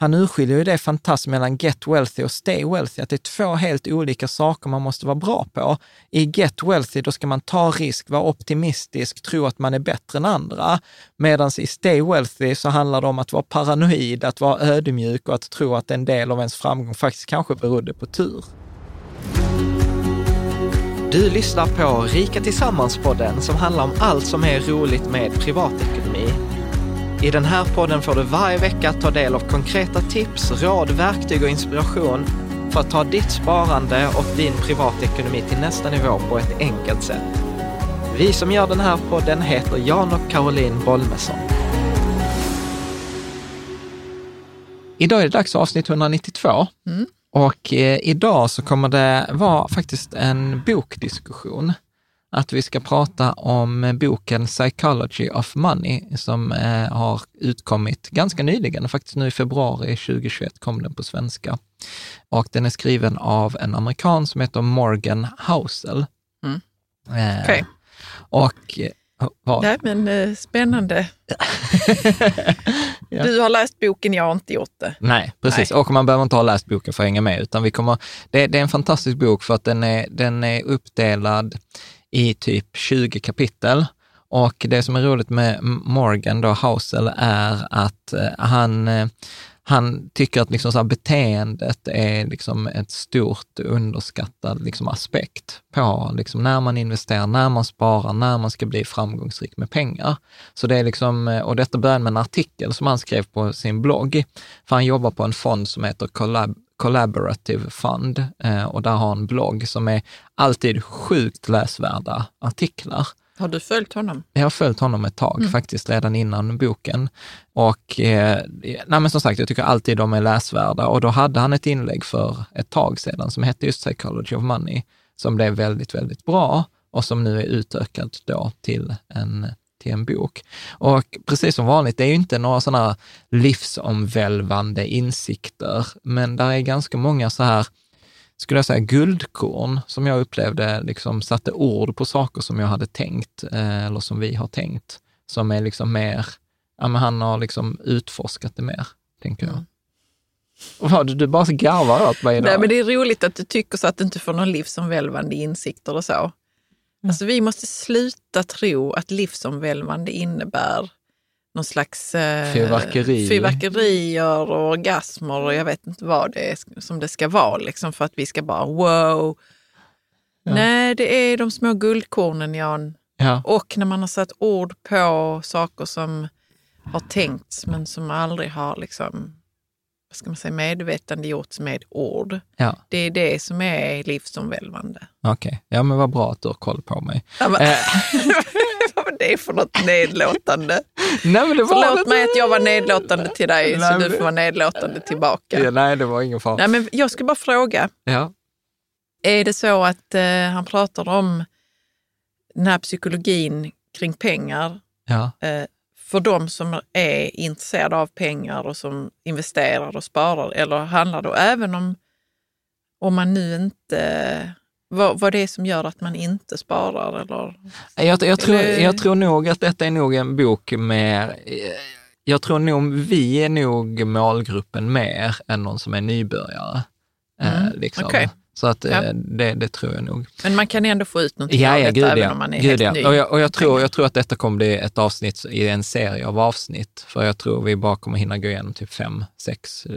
Han urskiljer ju det fantastiskt mellan get wealthy och stay wealthy, att det är två helt olika saker man måste vara bra på. I get wealthy, då ska man ta risk, vara optimistisk, tro att man är bättre än andra. Medan i stay wealthy så handlar det om att vara paranoid, att vara ödmjuk och att tro att en del av ens framgång faktiskt kanske berodde på tur. Du lyssnar på Rika Tillsammans-podden som handlar om allt som är roligt med privatekonomi. I den här podden får du varje vecka ta del av konkreta tips, råd, verktyg och inspiration för att ta ditt sparande och din privatekonomi till nästa nivå på ett enkelt sätt. Vi som gör den här podden heter Jan och Caroline Bolmesson. Idag är det dags för avsnitt 192 och eh, idag så kommer det vara faktiskt en bokdiskussion att vi ska prata om boken Psychology of Money som eh, har utkommit ganska nyligen, faktiskt nu i februari 2021 kom den på svenska. Och den är skriven av en amerikan som heter Morgan Housel. Mm. Eh, Okej. Och eh, vad? Nej, men eh, spännande. Ja. Du har läst boken, jag har inte gjort det. Nej, precis. Nej. Och man behöver inte ha läst boken för att hänga med, utan vi kommer, det, det är en fantastisk bok för att den är, den är uppdelad i typ 20 kapitel. Och det som är roligt med Morgan då, Housel, är att eh, han, eh, han tycker att liksom så här beteendet är liksom ett stort underskattad liksom aspekt på liksom när man investerar, när man sparar, när man ska bli framgångsrik med pengar. Så det är liksom, och detta började med en artikel som han skrev på sin blogg, för han jobbar på en fond som heter Collab Collaborative Fund eh, och där har han en blogg som är alltid sjukt läsvärda artiklar. Har du följt honom? Jag har följt honom ett tag, Mm. faktiskt redan innan boken. Och eh, nej, men som sagt, jag tycker alltid de är läsvärda. Och då hade han ett inlägg för ett tag sedan som hette just Psychology of Money, som blev väldigt, väldigt bra och som nu är utökat då till en, till en bok. Och precis som vanligt, det är ju inte några sådana livsomvälvande insikter, men där är ganska många så här skulle jag säga, guldkorn som jag upplevde liksom satte ord på saker som jag hade tänkt, eh, eller som vi har tänkt, som är liksom mer, ja men han har liksom utforskat det mer, tänker jag. Mm. Vad, du, du bara garvar åt mig idag. Nej, men det är roligt att du tycker så att du inte får någon livsomvälvande insikter och så. Alltså, vi måste sluta tro att livsomvälvande innebär någon slags eh, Fyrverkeri. fyrverkerier och orgasmer och jag vet inte vad det är som det ska vara liksom för att vi ska bara wow. Nej, det är de små guldkornen Jan. Ja. Och när man har satt ord på saker som har tänkts men som aldrig har liksom, vad ska man säga, medvetandegjorts med ord. Ja, Det är det som är livsomvälvande. okej. Ja, men vad bra att du har koll på mig. Ja, men, Eh. vad var det för något nedlåtande? Nej, men det var Förlåt mig att jag var nedlåtande till dig, Nej, så men du får vara nedlåtande tillbaka. Ja, nej, det var ingen fara. Nej, men jag ska bara fråga, Ja. är det så att eh, han pratar om den här psykologin kring pengar Ja. eh, för de som är intresserade av pengar och som investerar och sparar? Eller handlar det även om, om man nu inte, vad, vad det är som gör att man inte sparar? Eller? Jag, jag, tror, jag tror nog att detta är nog en bok med... Jag tror nog vi är nog målgruppen mer än någon som är nybörjare. Eh, Mm, liksom. okej. Så att eh, Ja. det, det tror jag nog. Men man kan ändå få ut någonting Ja, av ja, detta även om man är Gud, helt ja. ny. Och, jag, och jag, tror, Pengar. jag tror att detta kommer bli ett avsnitt i en serie av avsnitt. För jag tror vi bara kommer hinna gå igenom typ fem, sex eh,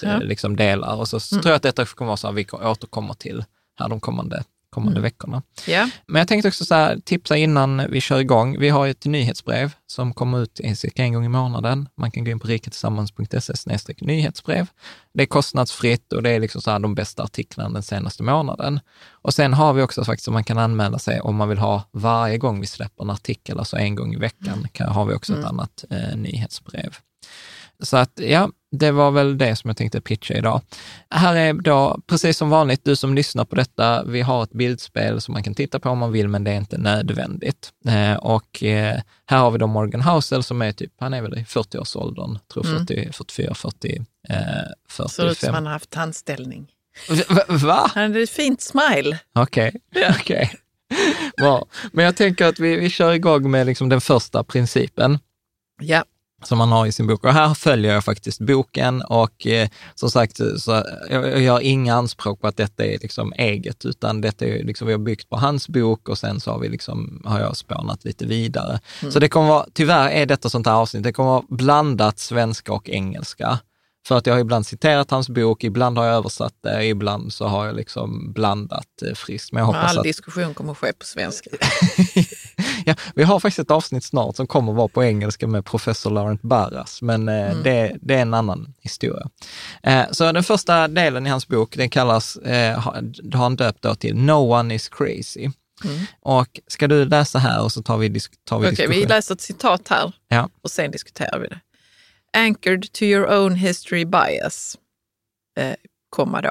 tre, liksom delar. Och så Mm. tror jag att detta kommer vara så att vi återkommer till här de kommande, kommande Mm. veckorna. Ja, Men jag tänkte också så här, tipsa innan vi kör igång. Vi har ett nyhetsbrev som kommer ut cirka en gång i månaden. Man kan gå in på riketillsammans.se nyhetsbrev. Det är kostnadsfritt och det är liksom så här de bästa artiklarna den senaste månaden. Och sen har vi också faktiskt att man kan anmäla sig om man vill ha varje gång vi släpper en artikel, alltså en gång i veckan, kan, har vi också ett annat eh, nyhetsbrev. Så att ja, det var väl det som jag tänkte pitcha idag. Här är då, precis som vanligt, du som lyssnar på detta, vi har ett bildspel som man kan titta på om man vill, men det är inte nödvändigt. Eh, och eh, här har vi då Morgan Housel som är typ, han är väl i 40-årsåldern, tror 40, 44, 40, eh, ser ut som 45. han har haft tandställning. Va? va? Han hade ett fint smile. Okej, okej. Bra. Men jag tänker att vi, vi kör igång med liksom den första principen. Ja, som man har i sin bok. Och här följer jag faktiskt boken och eh, som sagt, så jag, jag gör inga anspråk på att detta är liksom eget, utan detta är liksom, vi har byggt på hans bok och sen så har, vi liksom, har jag spånat lite vidare. Så det kommer vara, tyvärr är detta sånt här avsnitt, det kommer vara blandat svenska och engelska. För att jag har ibland citerat hans bok, ibland har jag översatt det, ibland så har jag liksom blandat eh, friskt. Men jag hoppas all att diskussion kommer att ske på svenska. ja, vi har faktiskt ett avsnitt snart som kommer vara på engelska med professor Laurent Barras, men eh, det, det är en annan historia. Eh, så den första delen i hans bok, den kallas, eh, ha- har han döpt då till No one is crazy. Och ska du läsa här och så tar vi, disk, tar vi Okej, diskussion? vi läser ett citat här Ja. och sen diskuterar vi det. Anchored to your own history bias, eh, komma då.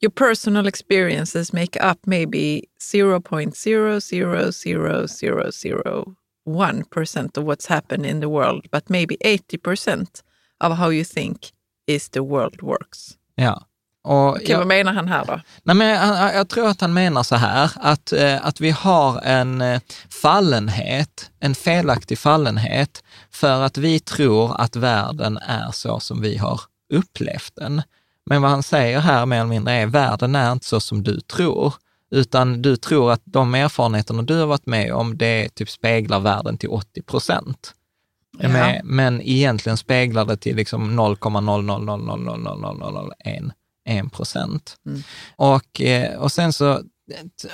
Your personal experiences make up maybe 0.0000001% of what's happened in the world, but maybe 80% of how you think is the world works. Ja. Och Okej, jag, vad menar han här då? Nej, men jag, jag tror att han menar så här, att, eh, att vi har en eh, fallenhet, en felaktig fallenhet, för att vi tror att världen är så som vi har upplevt den. Men vad han säger här mer eller mindre är, världen är inte så som du tror, utan du tror att de erfarenheterna du har varit med om, det typ speglar världen till 80 procent. Ja. Men, egentligen speglar det till liksom 0,0000001 1 procent. Mm. Och, eh, och sen så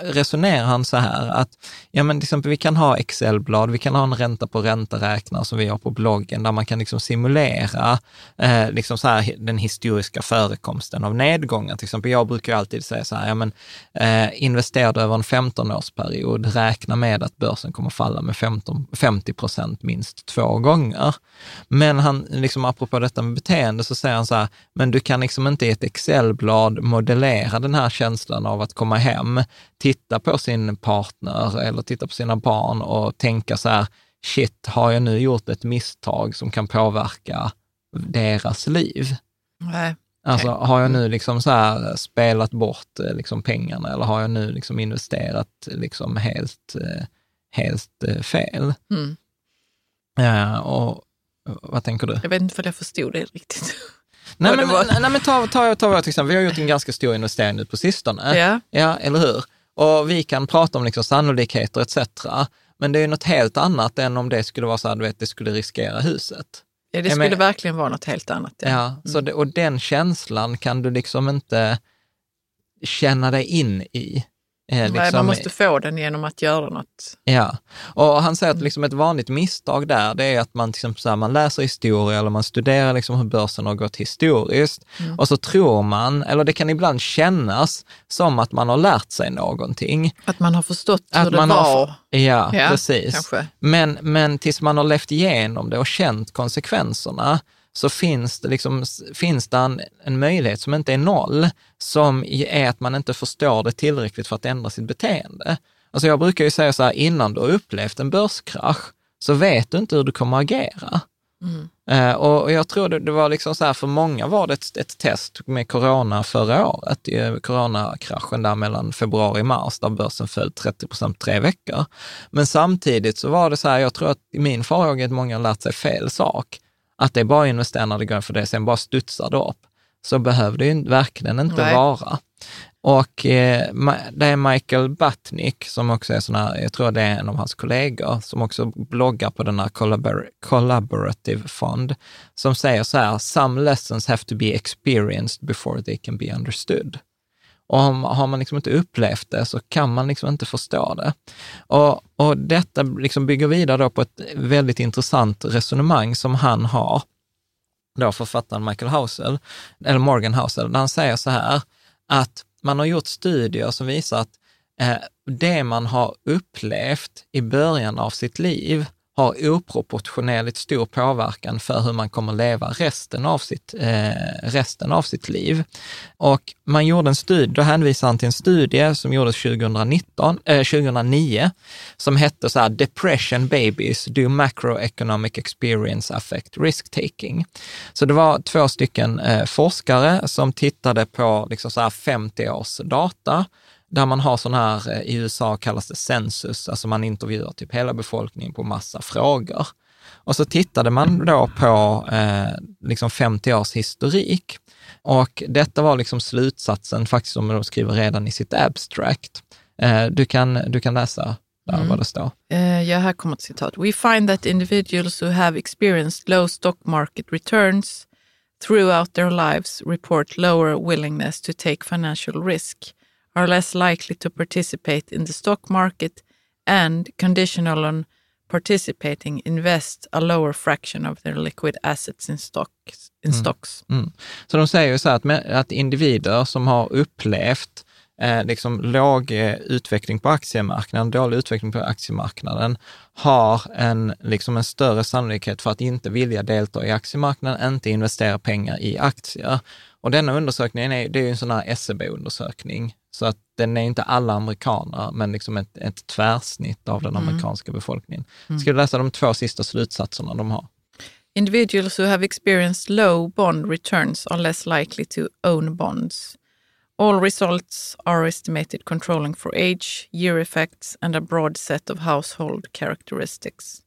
resonerar han så här att ja, men till exempel, vi kan ha Excelblad, vi kan ha en ränta på ränta-räknare som vi har på bloggen, där man kan liksom simulera eh, liksom så här, den historiska förekomsten av nedgångar. Till exempel, jag brukar ju alltid säga så här, ja, men, eh, investerar du över en 15-årsperiod, räkna med att börsen kommer falla med 15, 50 procent minst två gånger. Men han, liksom apropå detta med beteende, så säger han så här, men du kan liksom inte i ett Excelblad modellera den här känslan av att komma hem, titta på sin partner eller titta på sina barn och tänka så här, shit, har jag nu gjort ett misstag som kan påverka deras liv? Nej. Alltså har jag nu liksom så här spelat bort eh, liksom pengarna eller har jag nu liksom investerat liksom helt, eh, helt eh, fel? Mm. Ja, och vad tänker du? Jag vet inte om jag förstod det riktigt. Nej, men, var. nej, men ta, ta, ta vårt exempel. Vi har gjort en ganska stor investering nu på sistone. Ja. Ja, eller hur? Och vi kan prata om liksom sannolikheter etc. Men det är ju något helt annat än om det skulle vara så vet, det skulle riskera huset. Ja, det skulle men- verkligen vara något helt annat. Ja, Ja. så det, och den känslan kan du liksom inte känna dig in i. Eh, Nej, liksom, man måste få den genom att göra något. Ja, och han säger att liksom ett vanligt misstag där, det är att man, exempel så här, man läser historia eller man studerar liksom hur börsen har gått historiskt och så tror man, eller det kan ibland kännas som att man har lärt sig någonting. Att man har förstått hur Att det man var. har, ja, Ja, precis. kanske. Men, men tills man har levt igenom det och känt konsekvenserna så finns det, liksom, finns det en, en möjlighet som inte är noll, som är att man inte förstår det tillräckligt för att ändra sitt beteende. Alltså jag brukar ju säga så här, innan du har upplevt en börskrasch så vet du inte hur du kommer att agera. Eh, och och jag tror det, det var liksom så här, för många var det ett, ett test med corona förra året, eh, coronakraschen där mellan februari och mars, där börsen föll 30 procent tre veckor. Men samtidigt så var det så här, jag tror att i min farhåga är att många har lärt sig fel sak. Att det är bara att investera när det går för det, sen bara studsar det upp. Så behöver det ju verkligen inte Nej. vara. Och eh, det är Michael Batnick som också är sån här, jag tror det är en av hans kollegor, som också bloggar på den här collabor- Collaborative Fund, som säger så här, some lessons have to be experienced before they can be understood. Och har man liksom inte upplevt det så kan man liksom inte förstå det. Och, och detta liksom bygger vidare då på ett väldigt intressant resonemang som han har, då författaren Michael Housel, eller Morgan Housel, där han säger så här, att man har gjort studier som visar att eh, det man har upplevt i början av sitt liv har oproportionerligt stor påverkan för hur man kommer leva resten av sitt, eh, resten av sitt liv. Och man gjorde en studie, då hänvisar han till en studie som gjordes 2019, eh, 2009, som hette så här Depression Babies, Do Macroeconomic Experience Affect Risk Taking? Så det var två stycken eh, forskare som tittade på liksom så här 50 års data där man har sån här, eh, i USA kallas det census, alltså man intervjuar typ hela befolkningen på massa frågor. Och så tittade man då på eh, liksom 50 års historik. Och detta var liksom slutsatsen faktiskt som de skriver redan i sitt abstract. Eh, du, kan, du kan läsa där vad det står. Eh, ja, här kommer ett citat. We find that individuals who have experienced low stock market returns throughout their lives report lower willingness to take financial risk, are less likely to participate in the stock market, and conditional on participating invest a lower fraction of their liquid assets in stocks. In stocks. Mm. Så de säger ju så här att, att individer som har upplevt eh, liksom låg eh, utveckling på aktiemarknaden, dålig utveckling på aktiemarknaden, har en, liksom en större sannolikhet för att inte vilja delta i aktiemarknaden, inte investera pengar i aktier. Och denna undersökningen är, det är ju en sån här SCB-undersökning, så att den är inte alla amerikaner, men liksom ett, ett tvärsnitt av den amerikanska befolkningen. Ska du läsa de två sista slutsatserna de har? Individuals who have experienced low bond returns are less likely to own bonds. All results are estimated controlling for age, year effects, and a broad set of household characteristics.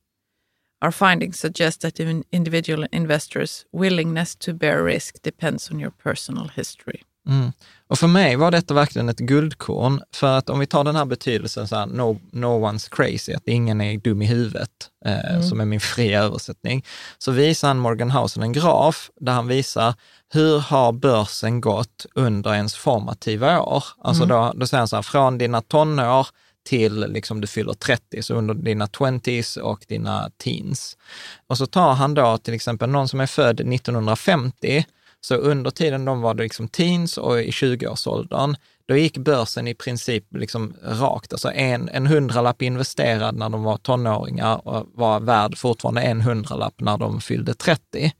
Our findings suggest that in- individual investors' willingness to bear risk depends on your personal history. Mm. Och för mig var detta verkligen ett guldkorn, för att om vi tar den här betydelsen, så här, no, no one's crazy, att ingen är dum i huvudet, eh, som är min fria översättning, så visar han Morgan Housel en graf där han visar hur har börsen gått under ens formativa år? Alltså då, då säger han så här, från dina tonår till liksom du fyller 30, så under dina 20s och dina teens. Och så tar han då till exempel någon som är född 1950, så under tiden de var liksom teens och i 20-årsåldern, då gick börsen i princip liksom rakt. Alltså en, en hundralapp investerad när de var tonåringar och var värd fortfarande en hundralapp när de fyllde 30.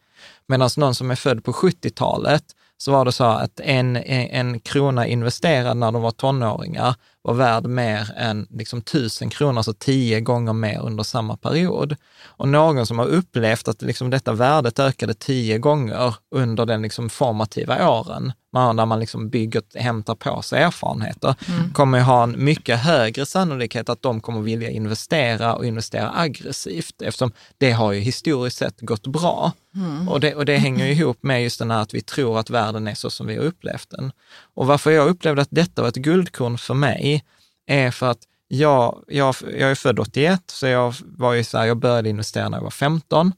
Medan någon som är född på 70-talet, så var det så att en, en krona investerad när de var tonåringar var värd mer än liksom tusen kronor, alltså tio gånger mer under samma period. Och någon som har upplevt att liksom detta värdet ökade tio gånger under den liksom formativa åren, där man liksom bygger, hämtar på sig erfarenheter, mm. kommer ju ha en mycket högre sannolikhet att de kommer vilja investera och investera aggressivt, eftersom det har ju historiskt sett gått bra. Mm. Och, det, och det hänger ju ihop med just den här att vi tror att världen är så som vi har upplevt den. Och varför jag upplevde att detta var ett guldkorn för mig, är för att jag, jag, jag är född 81, så jag var ju så här, jag började investera när jag var 15.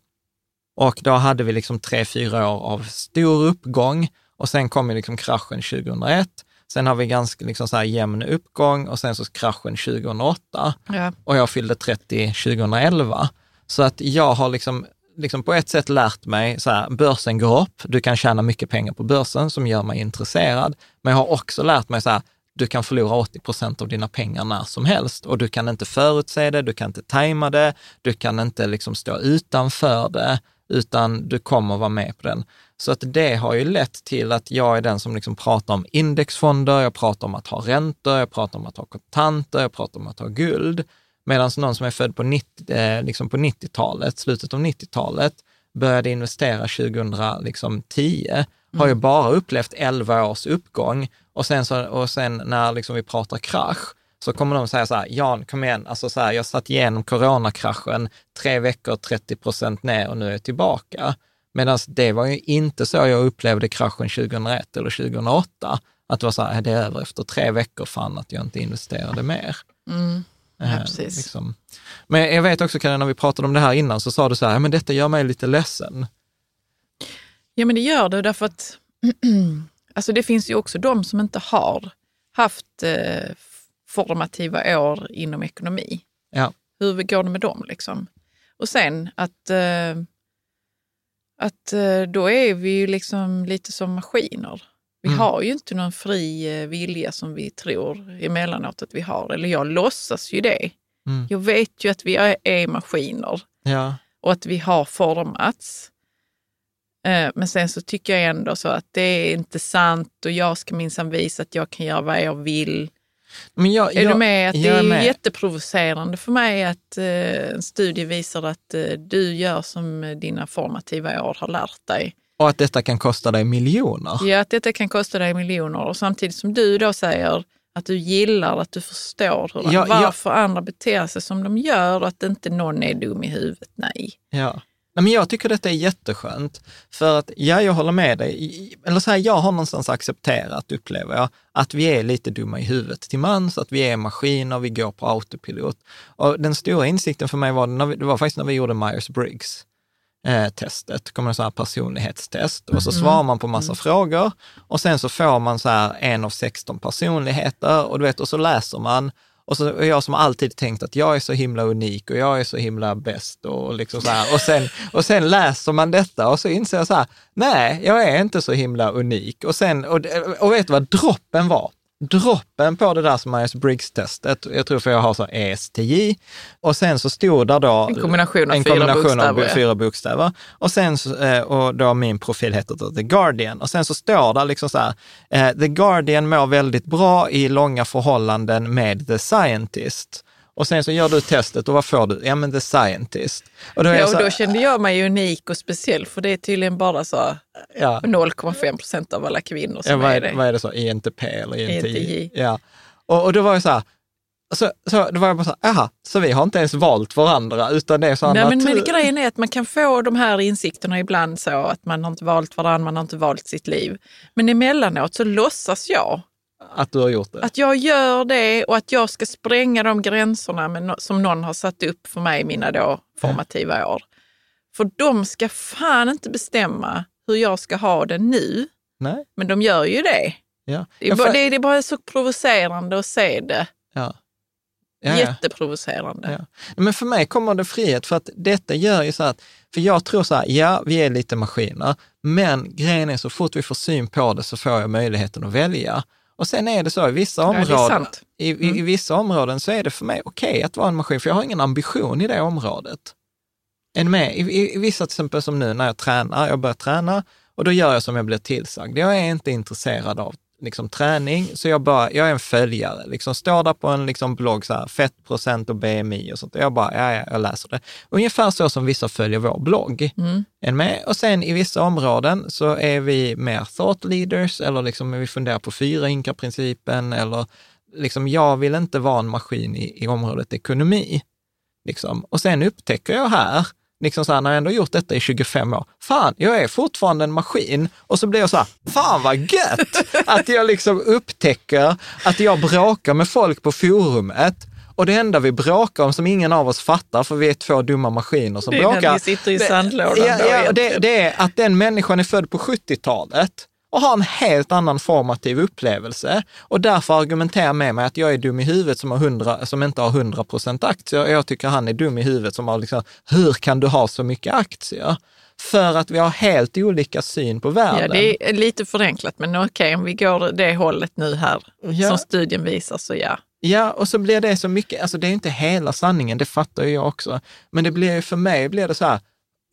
Och då hade vi liksom tre, fyra år av stor uppgång och sen kom ju liksom kraschen 2001. Sen har vi ganska liksom så här jämn uppgång och sen så kraschen 2008. Ja. Och jag fyllde 30 2011. Så att jag har liksom, liksom på ett sätt lärt mig, så här, börsen går upp, du kan tjäna mycket pengar på börsen som gör mig intresserad. Men jag har också lärt mig så här, du kan förlora 80 procent av dina pengar när som helst och du kan inte förutse det, du kan inte tajma det, du kan inte liksom stå utanför det, utan du kommer vara med på den. Så att det har ju lett till att jag är den som liksom pratar om indexfonder, jag pratar om att ha räntor, jag pratar om att ha kontanter, jag pratar om att ha guld. Medan någon som är född på 90, eh, liksom på 90-talet, slutet av 90-talet, började investera 2010, liksom har ju mm. bara upplevt 11 års uppgång och sen, så, och sen när liksom vi pratar krasch, så kommer de säga så här, Jan, kom igen, alltså så här, jag satt igenom coronakraschen, tre veckor, 30 procent ner och nu är jag tillbaka. Medan det var ju inte så jag upplevde kraschen 2001 eller 2008, att det var så här, det är över efter tre veckor, fan att jag inte investerade mer. Mm. Ja, eh, precis. liksom. Men jag vet också, Karin, när vi pratade om det här innan, så sa du så här, men detta gör mig lite ledsen. Ja, men det gör det därför att alltså det finns ju också de som inte har haft eh, formativa år inom ekonomi. Ja. Hur går det med dem? Liksom? Och sen att, eh, att eh, då är vi ju liksom lite som maskiner. Vi mm. har ju inte någon fri eh, vilja som vi tror emellanåt att vi har. Eller jag låtsas ju det. Mm. Jag vet ju att vi är, maskiner ja. och att vi har formats. Eh, men sen så tycker jag ändå så att det är inte sant och jag ska minsann visa att jag kan göra vad jag vill. Men jag, är jag, du med? Att det är, är jätteprovocerande för mig att eh, en studie visar att eh, du gör som dina formativa år har lärt dig. Och att detta kan kosta dig miljoner? Ja, att detta kan kosta dig miljoner. Och samtidigt som du då säger att du gillar, att du förstår hur, ja, varför ja. andra beter sig som de gör och att inte någon är dum i huvudet. Nej. Ja. Nej, men jag tycker detta är jätteskönt, för att ja, jag håller med dig. Eller så här, jag har någonstans accepterat, upplever jag, att vi är lite dumma i huvudet till mans, att vi är maskiner, vi går på autopilot. Och den stora insikten för mig var, när vi, det var faktiskt när vi gjorde Myers-Briggs eh, testet, kommer en sån här personlighetstest och så mm. svarar man på massa mm. frågor och sen så får man så här en av 16 personligheter och du vet, och så läser man och så och jag som alltid tänkt att jag är så himla unik och jag är så himla bäst och liksom så här. Och sen, och sen läser man detta och så inser jag så här, nej, jag är inte så himla unik. Och sen, och, och vet du vad droppen var? Droppen på det där som Myers-Briggs-testet, jag tror för jag har så ESTJ, och sen så stod där då en kombination av, en fyra, kombination bokstäver, av fyra bokstäver. Och sen eh, och då min profil heter The Guardian. Och sen så står där liksom så här, eh, The Guardian mår väldigt bra i långa förhållanden med The Scientist. Och sen så gör du testet och vad får du? Ja men the scientist. Och då, ja, och då kände jag mig unik och speciell för det är tydligen bara så ja. 0,5 procent av alla kvinnor som ja, vad är, det. Vad är det så? INTP eller INTJ? INTJ. Ja. Och, och då var jag så här, så, så då var jag bara så här, aha, så vi har inte ens valt varandra utan det är så Nej, men, men grejen är att man kan få de här insikterna ibland så att man har inte valt varandra, man har inte valt sitt liv. Men emellanåt så låtsas jag att du har gjort det? Att jag gör det och att jag ska spränga de gränserna med, som någon har satt upp för mig i mina då formativa ja. år. För de ska fan inte bestämma hur jag ska ha det nu. Nej. Men de gör ju det. Ja. Det, är bara, det, är bara så provocerande att se det. Ja. Ja, Jätteprovocerande. Ja. Men för mig kommer det frihet, för att detta gör ju så att, för jag tror så här, ja, vi är lite maskiner, men grejen är så fort vi får syn på det så får jag möjligheten att välja. Och sen är det så, i vissa områden, i, mm. i, i, vissa områden så är det för mig okej okay att vara en maskin, för jag har ingen ambition i det området. Än med, i, i, i vissa, till exempel som nu när jag tränar, jag börjar träna och då gör jag som jag blir tillsagd. Jag är inte intresserad av liksom, träning, så jag, bara, jag är en följare. Liksom, står där på en liksom, blogg, så här, fettprocent och BMI och sånt. Och jag bara, ja, ja, jag läser det. Ungefär så som vissa följer vår blogg. Mm. En med. Och sen i vissa områden så är vi mer thought leaders, eller liksom vi funderar på fyra inka-principen, eller liksom, jag vill inte vara en maskin i, i området ekonomi. Liksom. Och sen upptäcker jag här, liksom så här, när jag ändå gjort detta i 25 år, fan, jag är fortfarande en maskin. Och så blir jag så här, fan vad gött! Att jag liksom upptäcker att jag bråkar med folk på forumet och det enda vi bråkar om som ingen av oss fattar, för vi är två dumma maskiner som Det är bråkar. när ni sitter i Det- sandlådan Ja, ja, det, det är att den människan är född på 70-talet och har en helt annan formativ upplevelse och därför argumenterar med mig att jag är dum i huvudet som, har 100, som inte har 100 procent aktier och jag tycker han är dum i huvudet som har liksom, hur kan du ha så mycket aktier? För att vi har helt olika syn på världen. Ja, det är lite förenklat, men okej, om vi går det hållet nu här, Ja. som studien visar, så ja. Ja, och så blir det så mycket, alltså det är inte hela sanningen, det fattar ju jag också. Men det blir ju för mig blir det så här,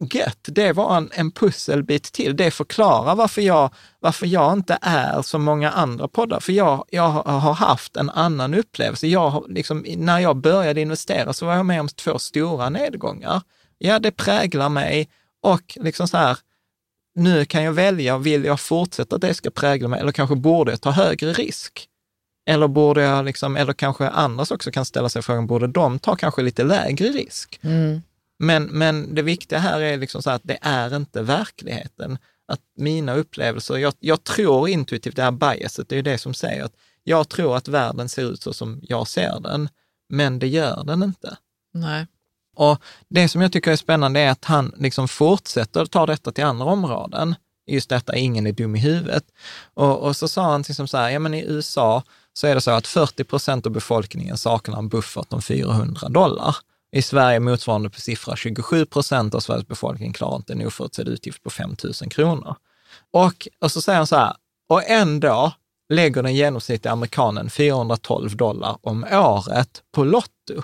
gött, det var en, en pusselbit till. Det förklarar varför jag, varför jag inte är som många andra poddar. För jag, jag har haft en annan upplevelse. Jag, liksom, när jag började investera så var jag med om två stora nedgångar. Ja, det präglar mig och liksom så här, nu kan jag välja, vill jag fortsätta att det ska prägla mig eller kanske borde jag ta högre risk? Eller borde jag, liksom, eller kanske andras också kan ställa sig frågan, borde de ta kanske lite lägre risk? Mm. Men, men det viktiga här är liksom så att det är inte verkligheten. Att mina upplevelser, jag, jag tror intuitivt, det här biaset, det är ju det som säger att jag tror att världen ser ut så som jag ser den, men det gör den inte. Nej. Och det som jag tycker är spännande är att han liksom fortsätter ta detta till andra områden. Just detta, ingen är dum i huvudet. Och, och så sa han liksom så här, ja men i USA så är det så att 40 procent av befolkningen saknar en buffert om 400 dollar. I Sverige motsvarande på siffra 27 procent av Sveriges befolkning klarar inte en oförutsedd utgift på 5 000 kronor. Och, och så säger han så här, och ändå lägger den genomsnittliga amerikanen 412 dollar om året på Lotto.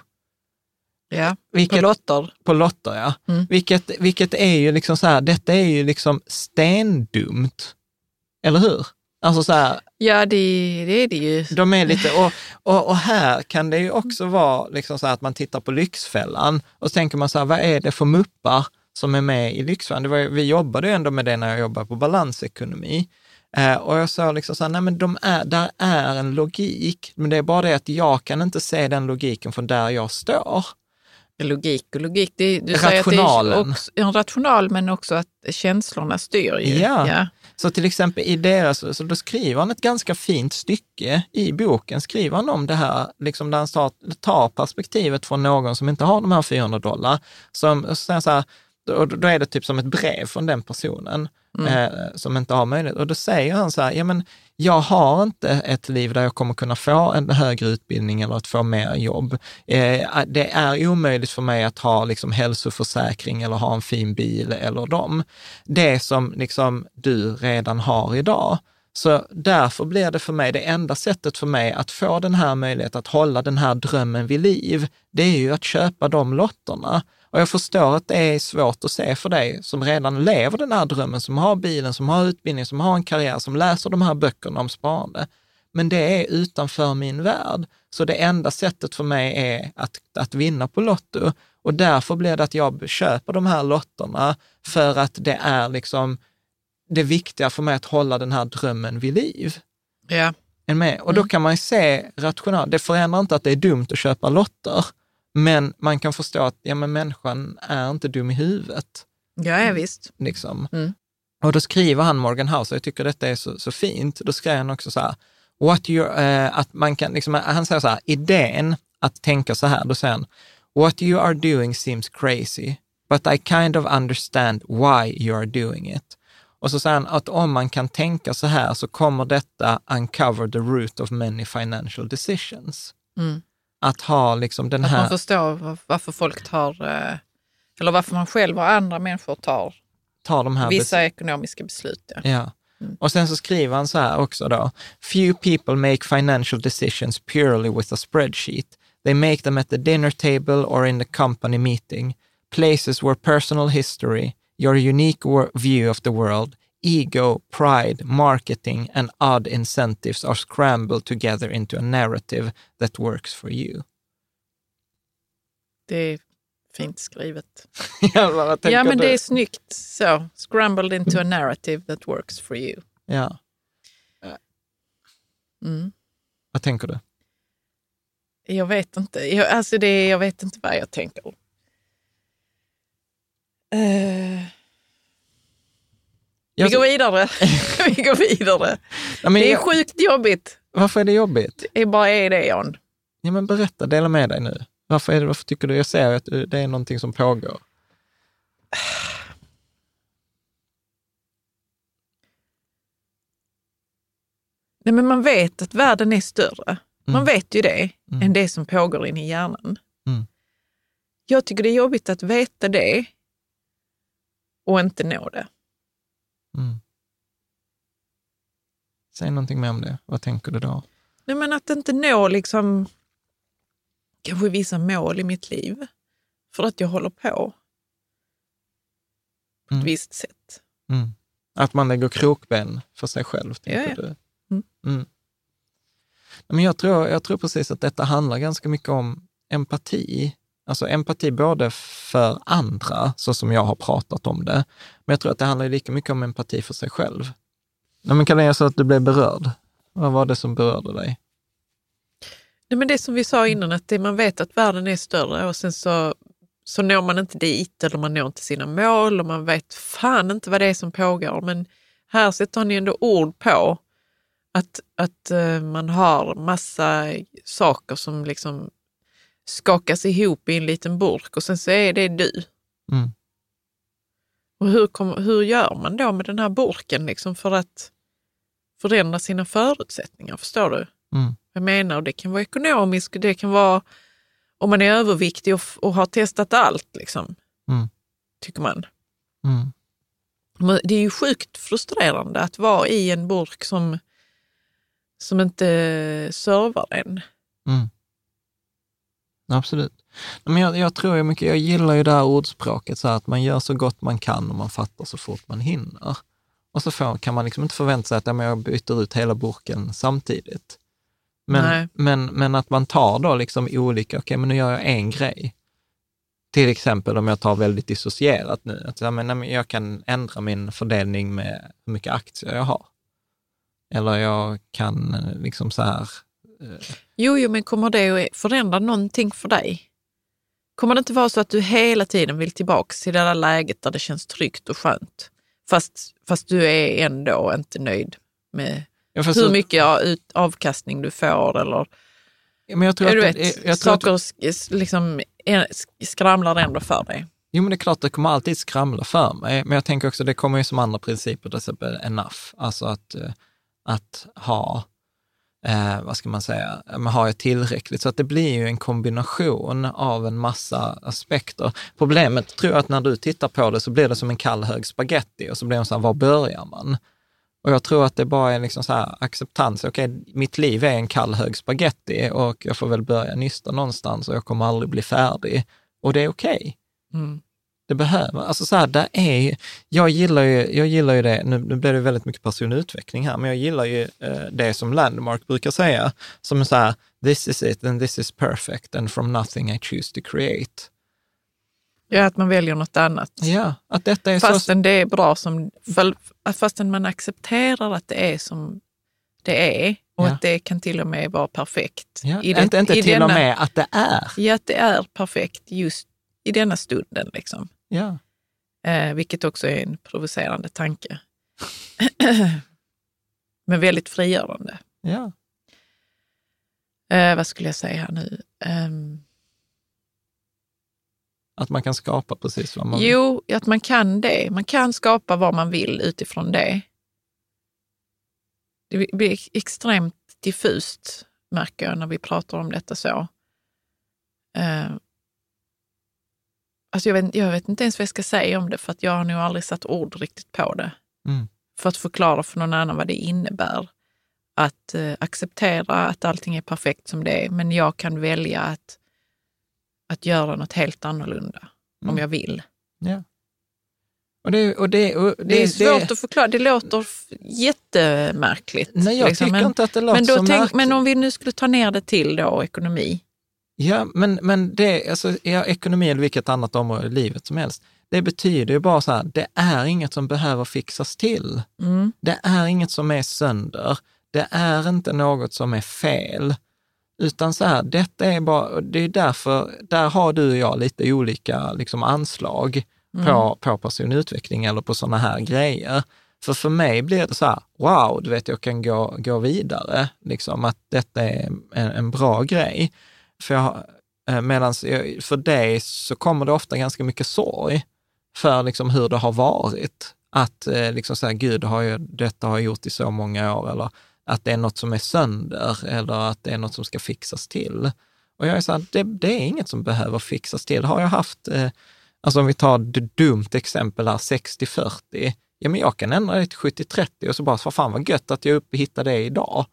Ja, Vilket- på lotter. På lotter, ja. Mm. Vilket, vilket är ju liksom så här, detta är ju liksom stendumt. Eller hur? Alltså så här, Ja, det, det är det ju. de är lite, och, och, och här kan det ju också vara liksom så att man tittar på Lyxfällan och så tänker man så här, vad är det för muppar som är med i Lyxfällan? Var, vi jobbade ju ändå med det när jag jobbade på balansekonomi. Eh, och jag sa liksom så här, nej men de är, där är en logik, men det är bara det att jag kan inte se den logiken från där jag står. Logik och logik. Det, du säger att det Rationalen. är också, en rational, men också att känslorna styr ju. Ja. ja. Så till exempel i deras, så då skriver han ett ganska fint stycke i boken, skriver han om det här, liksom där han tar, tar perspektivet från någon som inte har de här 400 dollar. Som, så här, då, då är det typ som ett brev från den personen Mm. eh, som inte har möjlighet. Och då säger han så här, ja men jag har inte ett liv där jag kommer kunna få en högre utbildning eller att få mer jobb. Eh, det är omöjligt för mig att ha liksom hälsoförsäkring eller ha en fin bil eller dem. Det som liksom du redan har idag. Så därför blir det för mig, det enda sättet för mig att få den här möjligheten att hålla den här drömmen vid liv, det är ju att köpa de lotterna. Och jag förstår att det är svårt att se för dig som redan lever den här drömmen, som har bilen, som har utbildning, som har en karriär, som läser de här böckerna om sparande. Men det är utanför min värld. Så det enda sättet för mig är att, att vinna på Lotto. Och därför blir det att jag köper de här lotterna för att det är liksom det viktiga för mig att hålla den här drömmen vid liv. Ja. Är med? Och då kan man ju se rationellt, det förändrar inte att det är dumt att köpa lotter, men man kan förstå att ja, men människan är inte dum i huvudet. Ja, ja, visst. Liksom. Mm. Och då skriver han, Morgan House, och jag tycker detta är så, så fint, då skriver han också så här, what you, eh, att man kan, liksom, han säger så här, idén att tänka så här, då säger han, what you are doing seems crazy, but I kind of understand why you are doing it. Och så säger han att om man kan tänka så här så kommer detta uncover the root of many financial decisions. Mm. Att ha liksom den Att man här... förstår var- varför folk tar, eh, eller varför man själv och andra människor tar ta de här vissa ekonomiska beslut. Ja. Ja. Mm. Och sen så skriver han så här också då. Few people make financial decisions purely with a spreadsheet. They make them at the dinner table or in the company meeting. Places where personal history, your unique view of the world, ego, pride, marketing and odd incentives are scrambled together into a narrative that works for you. Det är fint skrivet. ja, men du? det är snyggt så. Scrambled into a narrative that works for you. Ja, Mm. vad tänker du? Jag vet inte. Jag, alltså det, jag vet inte vad jag tänker. Vi går vidare. vi går vidare. Ja, Det är jag- sjukt jobbigt. Varför är det jobbigt? Det bara är det, John. Ja, men berätta, dela med dig nu. Varför, är det, varför tycker du, jag ser att det är någonting som pågår. Nej, men man vet att världen är större. Man Mm. vet ju det, Mm. än det som pågår inne i hjärnan. Mm. Jag tycker det är jobbigt att veta det och inte nå det. Mm. Säg någonting mer om det. Vad tänker du då? Nej, men att inte nå liksom, kanske vissa mål i mitt liv för att jag håller på på ett Mm. visst sätt. Mm. Att man lägger krokben för sig själv, tänker Ja, ja. du? Mm. Mm. Men jag, tror, jag tror precis att detta handlar ganska mycket om empati. Alltså empati både för andra, så som jag har pratat om det, men jag tror att det handlar lika mycket om empati för sig själv. Nej, men kan vara så att du blev berörd? Vad var det som berörde dig? Nej, men det som vi sa innan, att det, man vet att världen är större och sen så, så når man inte dit eller man når inte sina mål och man vet fan inte vad det är som pågår. Men här sätter ni ändå ord på att, att eh, man har massa saker som liksom skakas ihop i en liten burk och sen så är det du. Mm. Och hur, kom, hur gör man då med den här burken liksom för att förändra sina förutsättningar? Förstår du? Mm. Jag menar, det kan vara ekonomiskt, det kan vara om man är överviktig och, och har testat allt, liksom, Mm. tycker man. Mm. Men Det är ju sjukt frustrerande att vara i en burk som, som inte servar en. Mm. Absolut. Men jag, jag tror ju mycket, jag gillar ju det här ordspråket, så här, att man gör så gott man kan och man fattar så fort man hinner. Och så får, kan man liksom inte förvänta sig att ja, men jag byter ut hela burken samtidigt. Men, Nej. men, men att man tar då liksom olika, okej men nu gör jag en grej. Till exempel om jag tar väldigt dissocierat nu, att ja, men, jag kan ändra min fördelning med hur mycket aktier jag har. Eller jag kan eh, liksom så här, Jo, jo, men kommer det att förändra någonting för dig? Kommer det inte vara så att du hela tiden vill tillbaka till det där läget där det känns tryggt och skönt? Fast, fast du är ändå inte nöjd med Ja, hur så- mycket avkastning du får eller Men jag tror Ja, du att, vet, det- jag tror att, saker liksom, skramlar ändå för dig. jo, men det är klart det kommer alltid skramla för mig, men jag tänker också det kommer ju som andra principer, till exempel enough, alltså att, eh, att ha, eh, vad ska man säga, men har jag tillräckligt? Så att det blir ju en kombination av en massa aspekter. Problemet tror jag att när du tittar på det så blir det som en kall hög spaghetti och så blir det så här, var börjar man? Och jag tror att det bara är liksom så här acceptans. Okej, mitt liv är en kall hög spaghetti och jag får väl börja nysta någonstans och jag kommer aldrig bli färdig. Och det är okej. Mm. Det behöver, alltså så här, det är jag gillar ju, jag gillar ju det, nu, nu blir det väldigt mycket personlig utveckling här, men jag gillar ju eh, det som Landmark brukar säga, som så här, this is it and this is perfect and from nothing I choose to create. Ja, att man väljer något annat. Ja, att detta är så... Fastän det är bra som, fastän man accepterar att det är som det är och Ja. att det kan till och med vara perfekt. Ja, I det- inte inte till och denna- med att det är. Ja, att det är perfekt just i denna stunden. Liksom. Ja. Eh, vilket också är en provocerande tanke. Men väldigt frigörande. Ja. Eh, vad skulle jag säga här nu? Ehm, Att man kan skapa precis vad man vill. jo, att man kan det. Man kan skapa vad man vill utifrån det. Det blir extremt diffust, märker jag, när vi pratar om detta så. Alltså jag, vet, jag vet inte ens vad jag ska säga om det, för att jag har nog aldrig satt ord riktigt på det. Mm. För att förklara för någon annan vad det innebär. Att eh, acceptera att allting är perfekt som det är, men jag kan välja att, att göra något helt annorlunda om Mm. jag vill. Ja. Och det, och det, och det, Det är svårt att förklara, det låter jättemärkligt. Nej, jag liksom. tycker men, inte att det låter men, så tänk, märkligt. men om vi nu skulle ta ner det till då ekonomi. Ja, men, men det, alltså, ja, ekonomi eller vilket annat område i livet som helst, det betyder ju bara så här, det är inget som behöver fixas till. Mm. Det är inget som är sönder. Det är inte något som är fel. Utan så här, detta är bara, det är därför, där har du och jag lite olika liksom, anslag på, på personutveckling eller på sådana här grejer. För för mig blir det så här, wow, du vet, jag kan gå, gå vidare, liksom att detta är en, en bra grej. För, jag, eh, medans jag, för dig så kommer det ofta ganska mycket sorg för liksom hur det har varit. Att eh, liksom så här, gud, har jag, detta har jag gjort i så många år, eller att det är något som är sönder, eller att det är något som ska fixas till. Och jag är så här, det, det är inget som behöver fixas till. Har jag haft, eh, alltså om vi tar ett dumt exempel här, 60-40, ja men jag kan ändra det till 70-30 och så bara, vad fan vad gött att jag hittade det idag.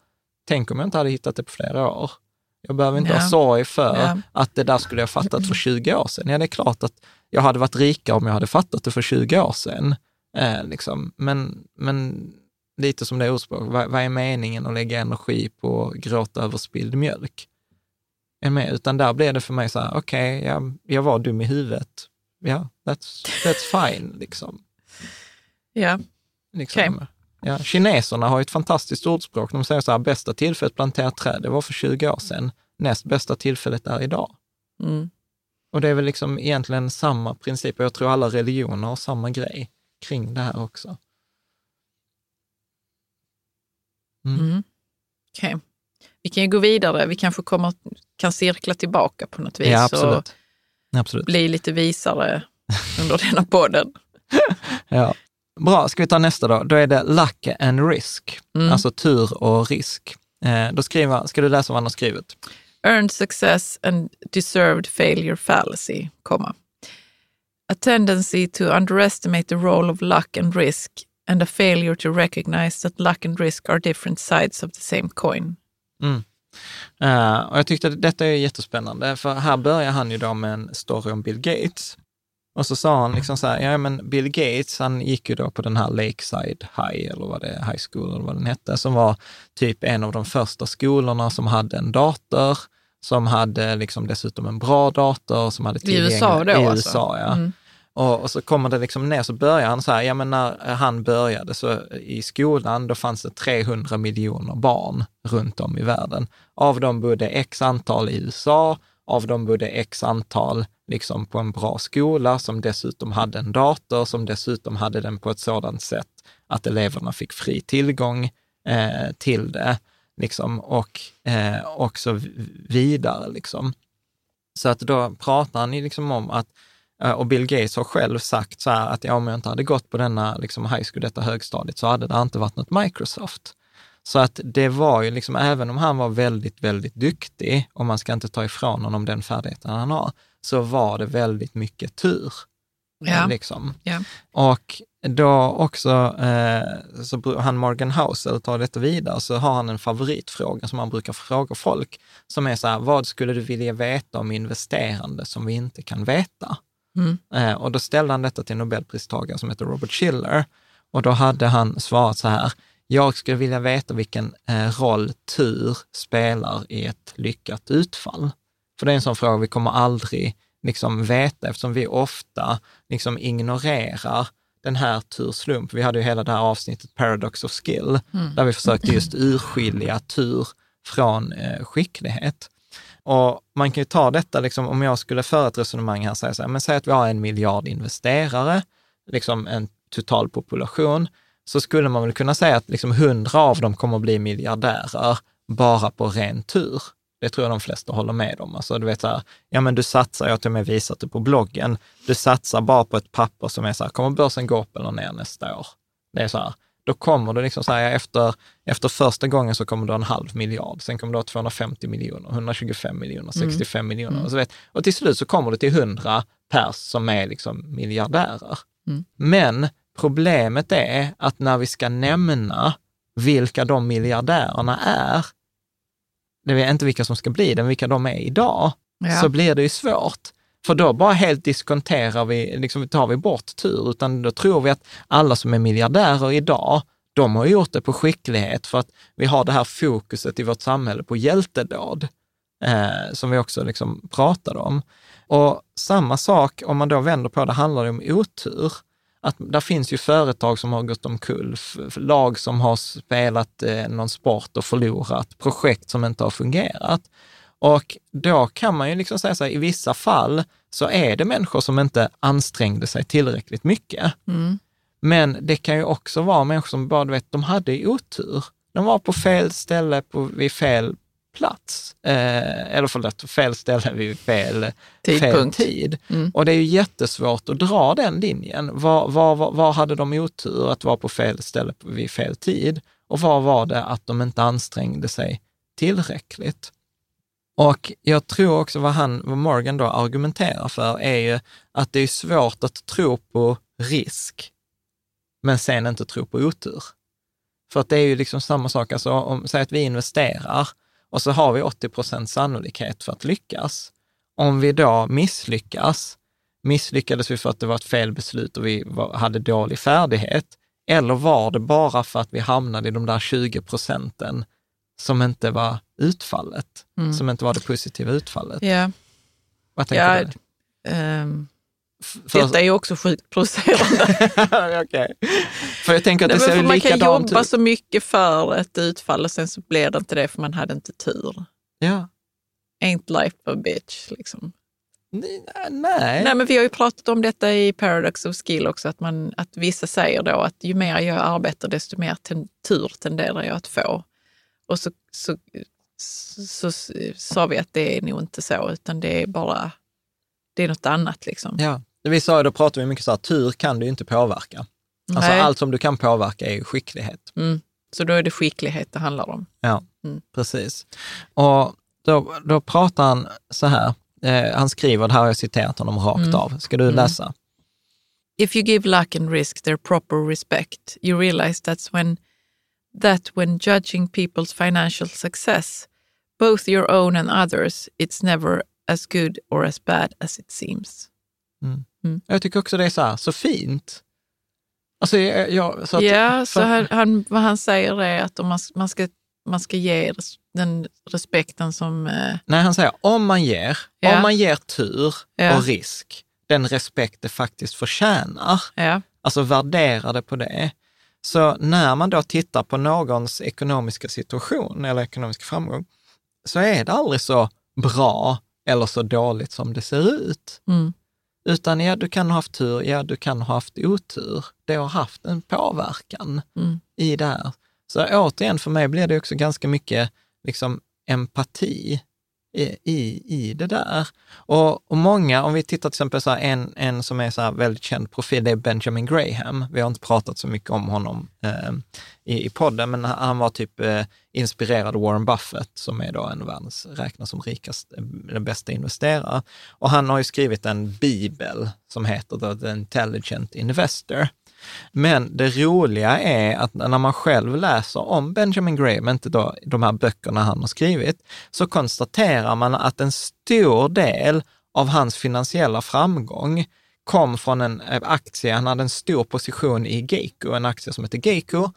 Tänk om jag inte hade hittat det på flera år. Jag behöver inte Ja. ha sorg för Ja. att det där skulle jag fattat för 20 år sedan. Ja, det är klart att jag hade varit rikare om jag hade fattat det för 20 år sedan. Eh, liksom. men, men lite som det ordspråk, vad, vad är meningen att lägga energi på att gråta över spilld mjölk? Med? Utan där blev det för mig så här, okej, jag, jag var dum i huvudet. Ja, that's, that's fine. Liksom. Ja. Liksom. Ja, kineserna har ett fantastiskt ordspråk. De säger så här, bästa tillfället att plantera träd, det var för 20 år sedan. Näst bästa tillfället är idag. Mm. Och det är väl liksom egentligen samma princip. Och jag tror alla religioner har samma grej kring det här också. Mm. Mm. Okej. Vi kan ju gå vidare. Vi kanske kommer, kan cirkla tillbaka på något vis Ja, och absolut. Absolut. bli lite visare under denna podden. Ja. Bra, ska vi ta nästa då? Då är det luck and risk, Mm. alltså tur och risk. Eh, då skriver, ska du läsa vad han har skrivit? Earned success and deserved failure fallacy, comma. A tendency to underestimate the role of luck and risk and a failure to recognize that luck and risk are different sides of the same coin. Mm. Eh, och jag tyckte att detta är jättespännande, för här börjar han ju då med en story om Bill Gates. Och så sa han liksom så här, ja men Bill Gates, han gick ju då på den här Lakeside High, eller vad det är, High School eller vad den hette, som var typ en av de första skolorna som hade en dator, som hade liksom dessutom en bra dator, som hade I USA tillgänglig- då I alltså? USA, ja. Mm. Och, och så kommer det liksom ner, så börjar han så här, ja men när han började så i skolan, då fanns det 300 miljoner barn runt om i världen. Av dem bodde x antal i USA, av dem bodde x antal liksom på en bra skola som dessutom hade en dator, som dessutom hade den på ett sådant sätt att eleverna fick fri tillgång eh, till det, liksom, och, eh, och så vidare. Liksom. Så att då pratar han ju liksom om att eh, Och Bill Gates har själv sagt så här att ja, om jag inte hade gått på denna liksom high school, detta högstadiet, så hade det inte varit något Microsoft. Så att det var ju liksom, även om han var väldigt, väldigt duktig, och man ska inte ta ifrån honom den färdigheten han har, så var det väldigt mycket tur. Ja. Liksom. Ja. Och då också, eh, så han Morgan Housel tar detta vidare, så har han en favoritfråga som han brukar fråga folk, som är så här, vad skulle du vilja veta om investerande som vi inte kan veta? Mm. Eh, och då ställde han detta till en Nobelpristagare som heter Robert Schiller. Och då hade han svarat så här, jag skulle vilja veta vilken eh, roll tur spelar i ett lyckat utfall. För det är en sån fråga vi kommer aldrig liksom veta, eftersom vi ofta liksom ignorerar den här tur-slump. Vi hade ju hela det här avsnittet Paradox of Skill, där vi försökte just urskilja tur från eh, skicklighet. Och man kan ju ta detta, liksom, om jag skulle föra ett resonemang här säga så här, men säg att vi har en miljard investerare, liksom en total population, så skulle man väl kunna säga att liksom hundra av dem kommer att bli miljardärer bara på ren tur. Det tror jag de flesta håller med om. Alltså, du vet så här, ja men du satsar, jag har till och med visat det på bloggen, du satsar bara på ett papper som är så här, kommer börsen gå upp eller ner nästa år? Det är så här, då kommer du liksom här, efter, efter första gången så kommer du ha en halv miljard, sen kommer du ha 250 miljoner, 125 miljoner, 65 miljoner. Och, så vet, och till slut så kommer du till 100 pers som är liksom miljardärer. Men problemet är att när vi ska nämna vilka de miljardärerna är, det är inte vilka som ska bli det, men vilka de är idag, Ja. så blir det ju svårt. För då bara helt diskonterar vi, liksom tar vi bort tur, utan då tror vi att alla som är miljardärer idag, de har gjort det på skicklighet för att vi har det här fokuset i vårt samhälle på hjältedåd, eh, som vi också liksom pratade om. Och samma sak, om man då vänder på det, handlar det om otur. Att där finns ju företag som har gått omkull, lag som har spelat eh, någon sport och förlorat, projekt som inte har fungerat. Och då kan man ju liksom säga så här, i vissa fall så är det människor som inte ansträngde sig tillräckligt mycket. Mm. Men det kan ju också vara människor som bara, du vet, de hade otur. De var på fel ställe på, vid fel plats. Eh, eller förlåt, fel ställe vid fel Tidpunkt. Fel tid. Mm. Och det är ju jättesvårt att dra den linjen. Var, var, var, var hade de otur att vara på fel ställe vid fel tid? Och var var det att de inte ansträngde sig tillräckligt? Och jag tror också vad, han, vad Morgan då argumenterar för är ju att det är svårt att tro på risk, men sen inte tro på otur. För att det är ju liksom samma sak, alltså om, säg att vi investerar och så har vi 80 procent sannolikhet för att lyckas. Om vi då misslyckas, misslyckades vi för att det var ett fel beslut och vi hade dålig färdighet, eller var det bara för att vi hamnade i de där 20 procenten som inte var utfallet, Mm. som inte var det positiva utfallet? Ja, Vad tänker ja du? F- för- detta är ju också sjukt provocerande. Okej. För jag tänker att Nej, det men ser man kan jobba ut. så mycket för ett utfall och sen så blir det inte det för man hade inte tur. Ja. Ain't life a bitch. Liksom. Nej, nej. Nej, men vi har ju pratat om detta i Paradox of Skill också, att, man, att vissa säger då att ju mer jag arbetar desto mer ten, tur tenderar jag att få. Och så, så, så, så sa vi att det är nog inte så, utan det är bara det är något annat. Liksom. Ja. Vi sa då pratade vi mycket så här, tur kan du inte påverka. Alltså Nej. allt som du kan påverka är skicklighet. Mm. Så då är det skicklighet det handlar om. Ja, Mm. precis. Och då, då pratar han så här, eh, han skriver, det här har jag citerat honom rakt Mm. av. Ska du Mm. läsa? If you give luck and risk their proper respect, you realize that's when that when judging people's financial success, both your own and others, it's never as good or as bad as it seems. Jag tycker också det är så här, så fint. Alltså, jag, jag, så att, ja, så han, han, vad han säger är att om man, man, ska, man ska ge den respekten som... Eh, Nej, han säger om man ger, Ja. om man ger tur Ja. och risk, den respekt det faktiskt förtjänar, ja, alltså värdera det på det. Så när man då tittar på någons ekonomiska situation eller ekonomisk framgång, så är det aldrig så bra eller så dåligt som det ser ut. mm, Utan ja, du kan ha haft tur, ja, du kan ha haft otur. Det har haft en påverkan mm, i det här. Så återigen, för mig blir det också ganska mycket liksom, empati i, i, i det där. Och, och många, om vi tittar till exempel så här, en, en som är så här väldigt känd profil, det är Benjamin Graham. Vi har inte pratat så mycket om honom eh, i, i podden, men han var typ eh, inspirerad av Warren Buffett, som är då en av världens, räknas som rikast, eh, den bästa investerare. Och han har ju skrivit en bibel som heter The Intelligent Investor. Men det roliga är att när man själv läser om Benjamin Graham, inte då de här böckerna han har skrivit, så konstaterar man att en stor del av hans finansiella framgång kom från en eh, aktie, han hade en stor position i Geico, en aktie som heter Geico.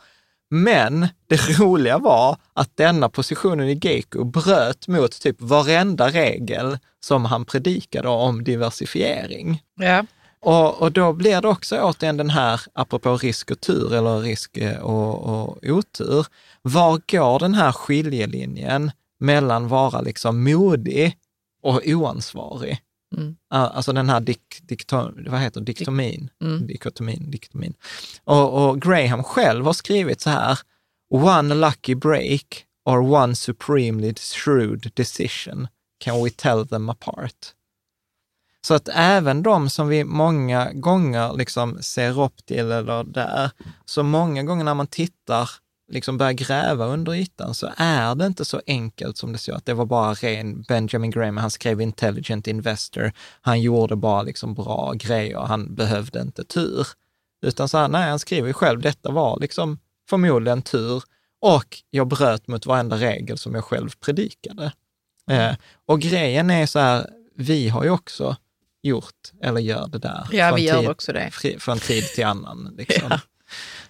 Men det roliga var att denna positionen i Geico bröt mot typ varenda regel som han predikade om diversifiering. ja, och, och då blir det också återigen den här, apropå risk och tur eller risk eh, och, och otur, var går den här skiljelinjen mellan vara liksom modig och oansvarig? Mm. Ah, Alltså den här dik, dikto, vad heter diktomin. Mm. Dikotomin, diktomin. Och, och Graham själv har skrivit så här, one lucky break or one supremely shrewd decision can we tell them apart. Så att även de som vi många gånger liksom ser upp till eller där, så många gånger när man tittar, liksom börjar gräva under ytan, så är det inte så enkelt som det ser att det var bara ren Benjamin Graham, han skrev Intelligent Investor, han gjorde bara liksom bra grejer, han behövde inte tur. Utan så här, nej, han skriver ju själv, detta var liksom förmodligen tur och jag bröt mot varenda regel som jag själv predikade. Eh, och grejen är så här, vi har ju också gjort eller gör det där. Ja, vi gör tid, också det. fri- Från tid till annan. Liksom.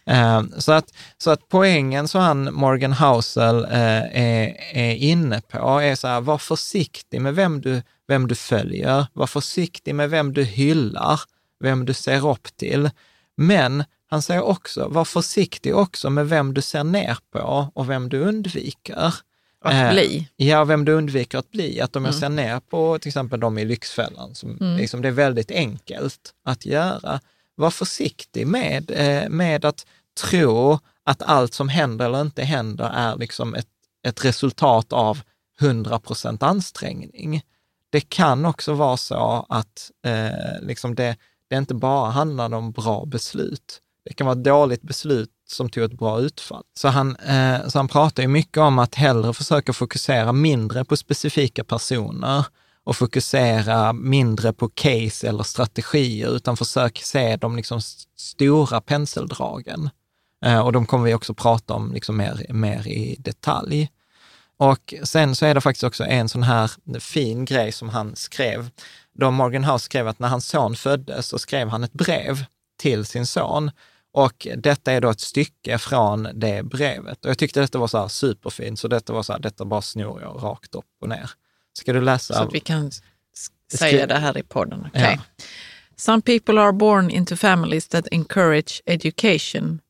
Eh, Så, att, så att poängen som han, Morgan Housel eh, är, är inne på är så här, var försiktig med vem du, vem du följer, var försiktig med vem du hyllar, vem du ser upp till. Men han säger också, var försiktig också med vem du ser ner på och vem du undviker. Att Eh, bli. Ja, vem du undviker att bli. Att om jag Mm. ser ner på till exempel de i Lyxfällan, som Mm. liksom, det är väldigt enkelt att göra. Var försiktig med, eh, med att tro att allt som händer eller inte händer är liksom ett, ett resultat av 100 procent ansträngning. Det kan också vara så att eh, liksom det, det inte bara handlar om bra beslut. Det kan vara ett dåligt beslut som tog ett bra utfall. Så han, eh, så han pratar ju mycket om att hellre försöka fokusera mindre på specifika personer och fokusera mindre på case eller strategier, utan försök se de liksom stora penseldragen. Eh, och de kommer vi också prata om liksom mer, mer i detalj. Och sen så är det faktiskt också en sån här fin grej som han skrev. Då Morgan House skrev att när hans son föddes så skrev han ett brev till sin son. Och detta är då ett stycke från det brevet. Och jag tyckte detta var så här superfint, så detta var så här, detta bara snor jag rakt upp och ner. Ska du läsa? Så att vi kan säga det här i podden. Okay. Ja. Some people are born into families that encourage education.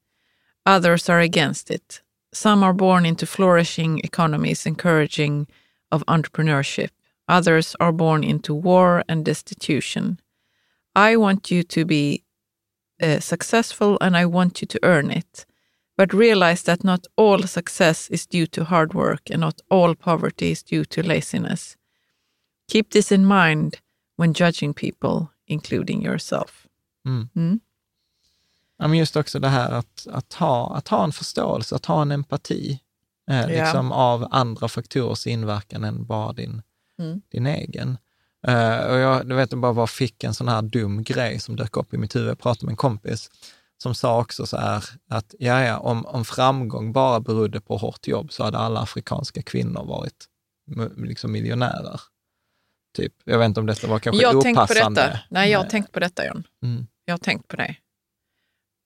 Others are against it. Some are born into flourishing economies encouraging of entrepreneurship. Others are born into war and destitution. I want you to be uh, successful and I want you to earn it. But realize that not all success is due to hard work and not all poverty is due to laziness. Keep this in mind when judging people, including yourself. Mm. Mm. Ja, men just också det här att, att, ha, att ha en förståelse, att ha en empati eh, Ja. liksom av andra faktorers inverkan än bara din, Mm. din egen. Eh, och jag, du vet, jag bara var fick en sån här dum grej som dök upp i mitt huvud. Jag pratade med en kompis som sa också så här att ja, ja, om, om framgång bara berodde på hårt jobb så hade alla afrikanska kvinnor varit liksom miljonärer. Typ. Jag vet inte om detta var kanske Jag har tänkt på opassande. detta. Nej, jag har tänkt på detta, John. Mm. Jag har tänkt på det.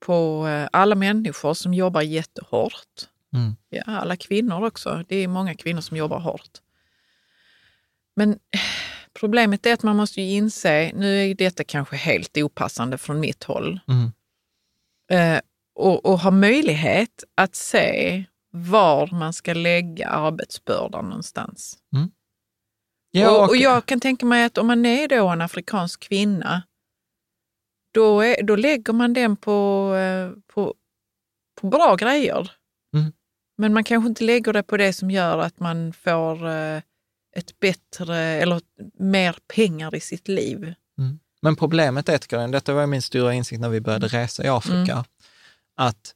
På eh, alla människor som jobbar jättehårt. Mm. Ja, alla kvinnor också. Det är många kvinnor som jobbar hårt. Men problemet är att man måste ju inse, nu är detta kanske helt opassande från mitt håll, Mm. eh, och, och ha möjlighet att se var man ska lägga arbetsbördan någonstans. Ja, och, och jag kan tänka mig att om man är då en afrikansk kvinna, då, är, då lägger man den på, eh, på, på bra grejer. Mm. Men man kanske inte lägger det på det som gör att man får eh, ett bättre eller mer pengar i sitt liv. Men problemet är, tycker jag, detta var min stora insikt när vi började resa i Afrika, att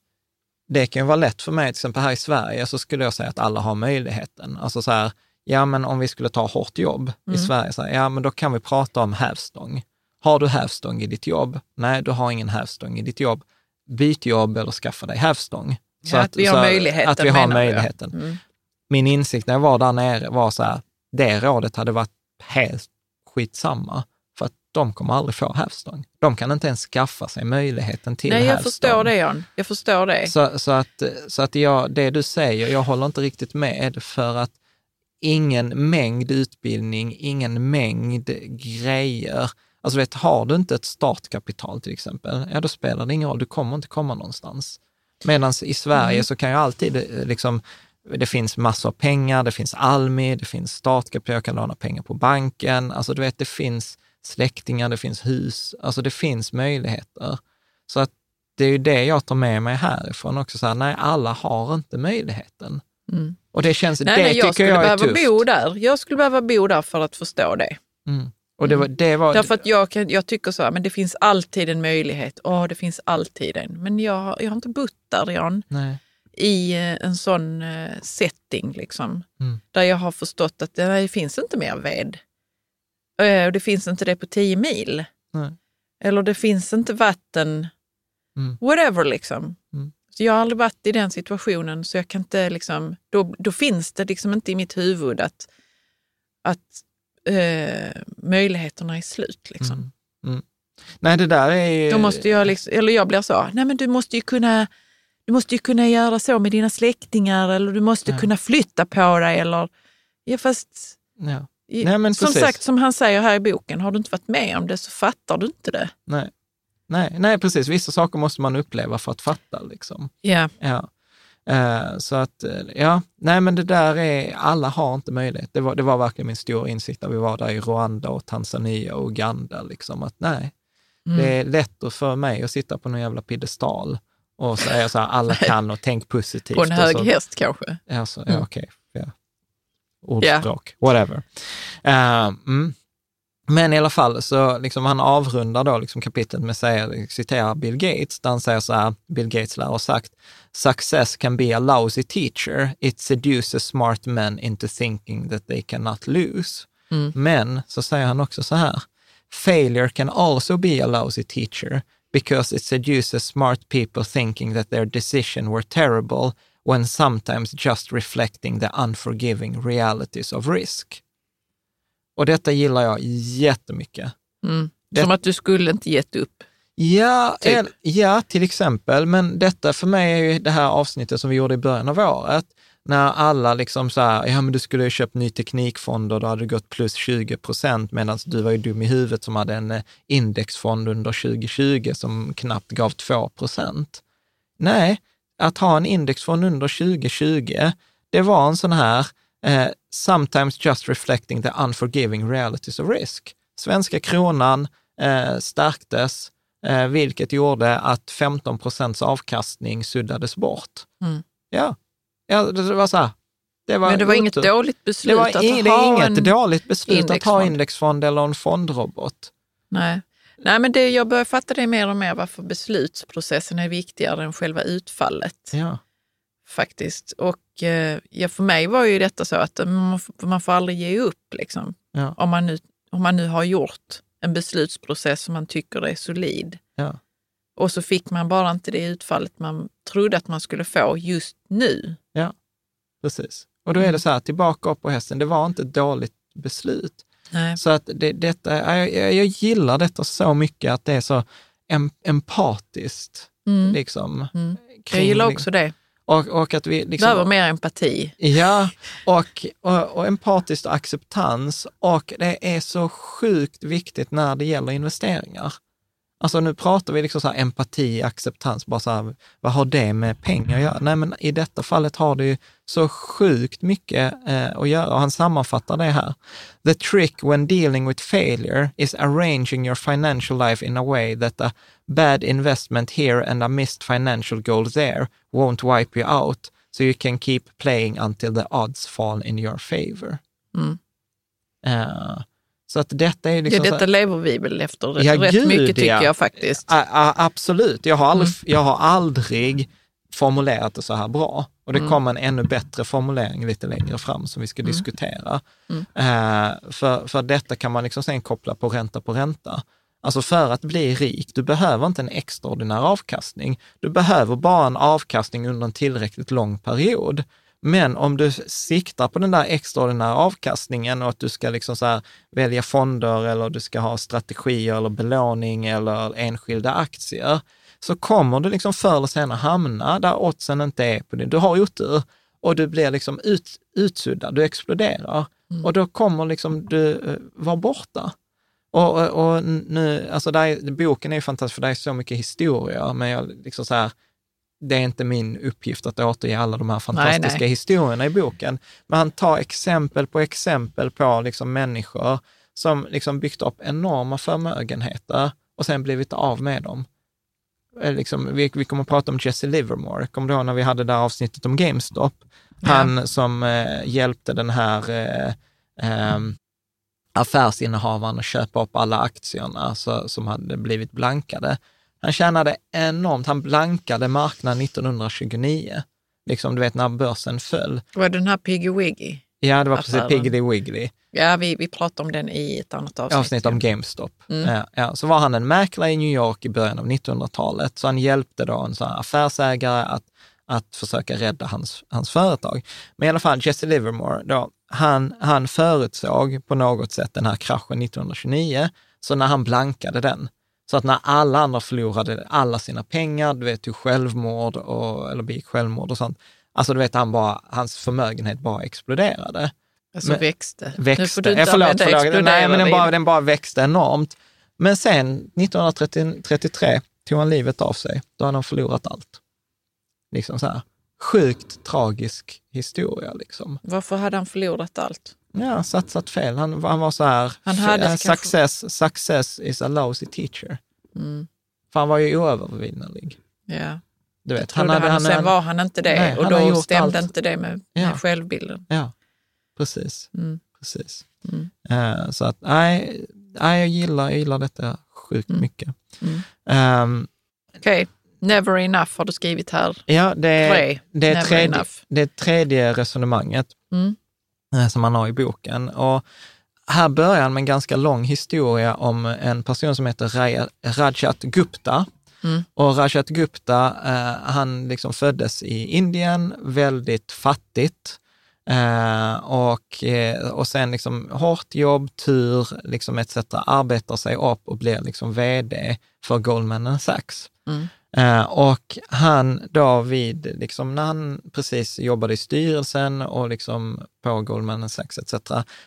det kan ju vara lätt för mig, till exempel här i Sverige, så skulle jag säga att alla har möjligheten. Alltså så här, ja men om vi skulle ta hårt jobb i Sverige, så här, ja men då kan vi prata om hävstång. Har du hävstång i ditt jobb? Nej, du har ingen hävstång i ditt jobb. Byt jobb eller skaffa dig hävstång. Ja, att vi har möjligheten, Att vi har möjligheten. Mm. Min insikt när jag var där nere var så här, det rådet hade varit helt skitsamma, för att de kommer aldrig få hävstång. De kan inte ens skaffa sig möjligheten till Nej, jag hävstång. förstår det John. Jag förstår det. Så, så att, så att jag, det du säger, jag håller inte riktigt med för att ingen mängd utbildning, ingen mängd grejer. Alltså vet, har du inte ett startkapital till exempel, ja då spelar det ingen roll, du kommer inte komma någonstans. Medan i Sverige Mm. så kan ju alltid eh, liksom, det finns massor av pengar, det finns Almi, det finns startkapital, jag kan låna pengar på banken. Alltså du vet, det finns släktingar, det finns hus, alltså det finns möjligheter. Så att det är ju det jag tar med mig härifrån också, så här, nej, alla har inte möjligheten. Mm. Och det känns, Nej, det nej, jag tycker skulle jag är tufft. bo där. Jag skulle behöva bo där för att förstå det. Mm. Och det var, det var Därför att jag, kan, jag tycker så här, men det finns alltid en möjlighet. Åh, det finns alltid en. Men jag, jag har inte bott där, Jan, nej. I eh, en sån eh, setting, liksom. Mm. Där jag har förstått att det, finns inte mer ved. Eh, Och det finns inte det på tio mil. Nej. Eller det finns inte vatten. Mm. Whatever, liksom. Mm. Så jag har aldrig varit i den situationen, så jag kan inte liksom, då, då finns det liksom inte i mitt huvud att, att eh, möjligheterna är slut. Liksom. Mm. Nej, det där är. Då måste jag, liksom, eller jag blir så, nej men du måste ju kunna, du måste ju kunna göra så med dina släktingar eller du måste Ja. kunna flytta på dig eller, ja fast Ja. Nej, som precis. sagt, som han säger här i boken, har du inte varit med om det så fattar du inte det. Nej. Nej, nej, precis. Vissa saker måste man uppleva för att fatta. Liksom. Ja. Ja. Eh, så att, eh, ja, nej men det där är, alla har inte möjlighet. Det var, det var verkligen min stora insikt när vi var där i Rwanda och Tanzania och Uganda, liksom att nej, Mm. det är lätt för mig att sitta på någon jävla piedestal och säga så här, alla kan och tänk positivt. På en hög så, häst kanske. Ja, så, ja Mm. okej. Ja. Ordspråk, whatever. Eh, mm. Men i alla fall, så liksom han avrundar då liksom kapitlet med att citera Bill Gates, där han säger så här, Bill Gates lär ha sagt, Success can be a lousy teacher. It seduces smart men into thinking that they cannot lose. Mm. Men så säger han också så här, Failure can also be a lousy teacher because it seduces smart people thinking that their decision were terrible when sometimes just reflecting the unforgiving realities of risk. Och detta gillar jag jättemycket. Mm. Det- Som att du skulle inte gett upp. Ja, Typ. el- ja, till exempel. Men detta för mig är ju det här avsnittet som vi gjorde i början av året, när alla liksom så här, ja men du skulle ju köpt ny teknikfond och då hade det gått plus 20 procent, medan du var ju dum i huvudet som hade en eh, indexfond under 2020 som knappt gav 2 procent. Nej, att ha en indexfond under 2020, det var en sån här, eh, sometimes just reflecting the unforgiving realities of risk. Svenska kronan eh, stärktes, eh, vilket gjorde att 15 procents avkastning suddades bort. Mm. Ja. Ja, det var så här. Det var Men det var inget dåligt beslut Det, var att i, det ha är inget en... dåligt beslut att ha indexfond. indexfond eller en fondrobot. Nej. Nej, men det, jag börjar fatta det mer och mer varför beslutsprocessen är viktigare än själva utfallet. Ja. faktiskt. Och eh, ja, för mig var ju detta så att man får, man får aldrig ge upp. Liksom. Ja. Om, man nu, om man nu har gjort en beslutsprocess som man tycker är solid. Ja. Och så fick man bara inte det utfallet man trodde att man skulle få just nu. Precis. Och då är det så här, tillbaka upp på hästen, det var inte ett dåligt beslut. Nej. Så att det, detta, jag, jag jag gillar detta så mycket, att det är så em, empatiskt. Mm. Liksom, Mm. Jag kring- gillar också det. Och, och att vi liksom, Behöver mer empati. Ja, och, och, och empatiskt och acceptans. Och det är så sjukt viktigt när det gäller investeringar. Alltså nu pratar vi liksom så här empati, acceptans, bara så här, vad har det med pengar att göra? Nej, men i detta fallet har det ju så sjukt mycket eh, att göra och han sammanfattar det här. The trick when dealing with failure is arranging your financial life in a way that a bad investment here and a missed financial goal there won't wipe you out so you can keep playing until the odds fall in your favor. Mm. Eh, så att detta är Ja, liksom... så detta lever vi väl efter Ja, rätt gud, mycket tycker ja. jag faktiskt. A, a, absolut, jag har, aldrig, Mm. jag har aldrig formulerat det så här bra. Och det Mm. kommer en ännu bättre formulering lite längre fram som vi ska diskutera. Mm. Eh, för, för detta kan man liksom sen koppla på ränta på ränta. Alltså för att bli rik, du behöver inte en extraordinär avkastning. Du behöver bara en avkastning under en tillräckligt lång period. Men om du siktar på den där extraordinära avkastningen och att du ska liksom så välja fonder eller du ska ha strategier eller belåning eller enskilda aktier, så kommer du liksom förr eller senare hamna där oddsen inte är på det. Du har otur och du blir liksom ut, utsuddad, du exploderar och då kommer liksom du eh, vara borta. Och, och, och nu, alltså där är, boken är ju fantastisk för det är så mycket historia, men jag liksom så här, det är inte min uppgift att återge alla de här fantastiska nej. historierna i boken. Men han tar exempel på exempel på liksom människor som liksom byggt upp enorma förmögenheter och sen blivit av med dem. Eh, Liksom, vi, vi kommer att prata om Jesse Livermore. Kommer du ihåg när vi hade det där avsnittet om GameStop? Han som eh, hjälpte den här eh, ehm, affärsinnehavaren att köpa upp alla aktierna så, som hade blivit blankade. Han tjänade enormt. Han blankade marknaden 1929. Liksom, du vet när börsen föll. Var det den här Piggy Wiggy? Ja, det var precis Affären. Piggly Wiggly. Ja, vi, vi pratade om den i ett annat avsnitt. avsnitt om. GameStop. Mm. Ja, ja. Så var han en mäklare i New York i början av 1900-talet, så han hjälpte då en sån affärsägare att, att försöka rädda hans, hans företag. Men i alla fall, Jesse Livermore, då, han, han förutsåg på något sätt den här kraschen 1929, Så när han blankade den, så att när alla andra förlorade alla sina pengar, du vet, tog självmord och, eller begick självmord och sånt, alltså du vet, han bara, hans förmögenhet bara exploderade. Alltså Men- växte. Nu Växte. får du inte förlåt, förlåt. Nej, men den bara, den bara växte enormt. Men sen 1933 tog han livet av sig. Då hade han förlorat allt. Liksom så här. Sjukt tragisk historia liksom. Varför hade han förlorat allt? Ja, satsat fel. Han, han var så här, Han hade eh, kanske- success, success is a lousy teacher. Mm. För han var ju oövervinnelig. Ja. Du vet, Han hade, han, sen var han inte det Nej, och då stämde allt. inte det med, Ja. med självbilden. Ja, precis. Mm. precis. Mm. Eh, så att, nej, nej, jag gillar, jag gillar detta sjukt Mm. mycket. Ehm, Okej, never enough har du skrivit här. ja, det är, Tre, det är tredje, det är tredje resonemanget Mm. Eh, som han har i boken. Och här börjar han med en ganska lång historia om en person som heter Rajat Gupta. Mm. Och Rajat Gupta, eh, han liksom föddes i Indien, väldigt fattigt. Eh, och, eh, och sen liksom hårt jobb, tur, liksom etc. Arbetar sig upp och blir liksom vd för Goldman Sachs. Mm. Eh, och han då vid, liksom när han precis jobbade i styrelsen och liksom på Goldman Sachs etc.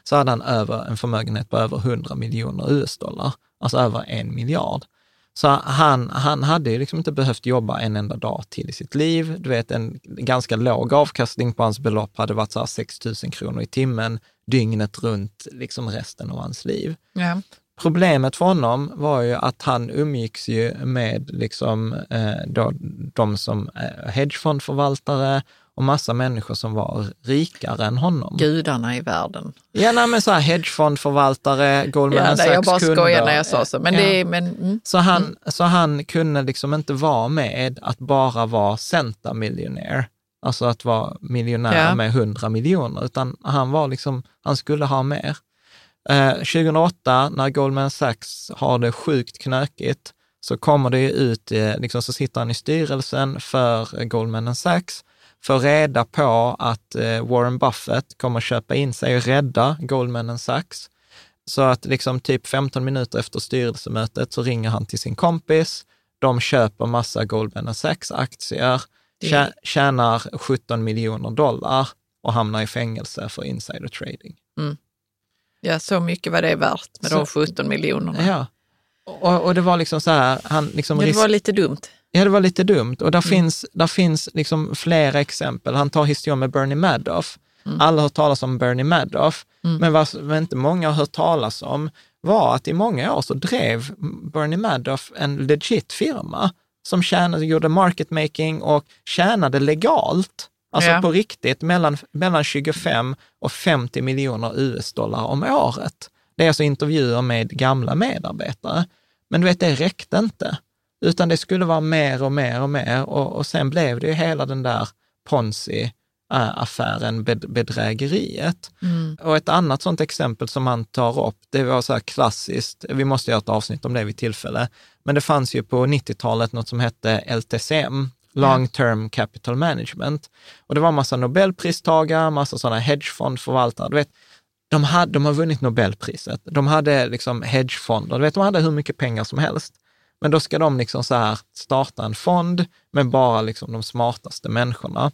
så hade han över en förmögenhet på över 100 miljoner US-dollar, alltså över en miljard. Så han, han hade ju liksom inte behövt jobba en enda dag till i sitt liv. Du vet, en ganska låg avkastning på hans belopp hade varit så här 6 000 kronor i timmen, dygnet runt, liksom resten av hans liv. Ja. Problemet för honom var ju att han umgicks ju med liksom, eh, då, de som är hedgefondförvaltare och massa människor som var rikare än honom. Gudarna i världen. Ja, nej, men så här hedgefondförvaltare, Goldman Ja, nej, jag bara Sachs-kunder. skojar när jag sa så. Men Ja. det men, mm. Så han, så han kunde liksom inte vara med att bara vara centamiljonär, alltså att vara miljonär Ja. med 100 miljoner, utan han var liksom, han skulle ha mer. Eh, 2008, när Goldman Sachs har det sjukt knökigt, så kommer det ut, eh, liksom, så sitter han i styrelsen för eh, Goldman Sachs, får reda på att eh, Warren Buffett kommer köpa in sig och rädda Goldman Sachs. Så att liksom typ 15 minuter efter styrelsemötet så ringer han till sin kompis. De köper massa Goldman Sachs-aktier, tjänar 17 miljoner dollar och hamnar i fängelse för insider trading. Ja, så mycket var det värt med Så- de 17 miljonerna. Ja. Och, och det var liksom så här, han liksom Ja, det var lite dumt. Ja, det var lite dumt. Och där Mm. finns, där finns liksom flera exempel. Han tar historien med Bernie Madoff. Mm. Alla har hört talas om Bernie Madoff, Mm. men vad vad inte många har hört talas om var att i många år så drev Bernie Madoff en legit firma som tjänade, gjorde market making och tjänade legalt, alltså Ja. på riktigt, mellan, mellan 25 och 50 miljoner US-dollar om året. Det är alltså intervjuer med gamla medarbetare. Men du vet, det räckte inte, utan det skulle vara mer och mer och mer och, och sen blev det ju hela den där Ponzi-affären, bed, bedrägeriet. Mm. Och ett annat sånt exempel som han tar upp, det var så här klassiskt, vi måste göra ett avsnitt om det vid tillfälle, men det fanns ju på 90-talet något som hette LTCM, Long Term Capital Management. Och det var massa Nobelpristagare, massa sådana hedgefondförvaltare. Du vet, de, hade, de har vunnit Nobelpriset. De hade liksom hedgefonder, du vet, de hade hur mycket pengar som helst. Men då ska de liksom så här starta en fond med bara liksom de smartaste människorna.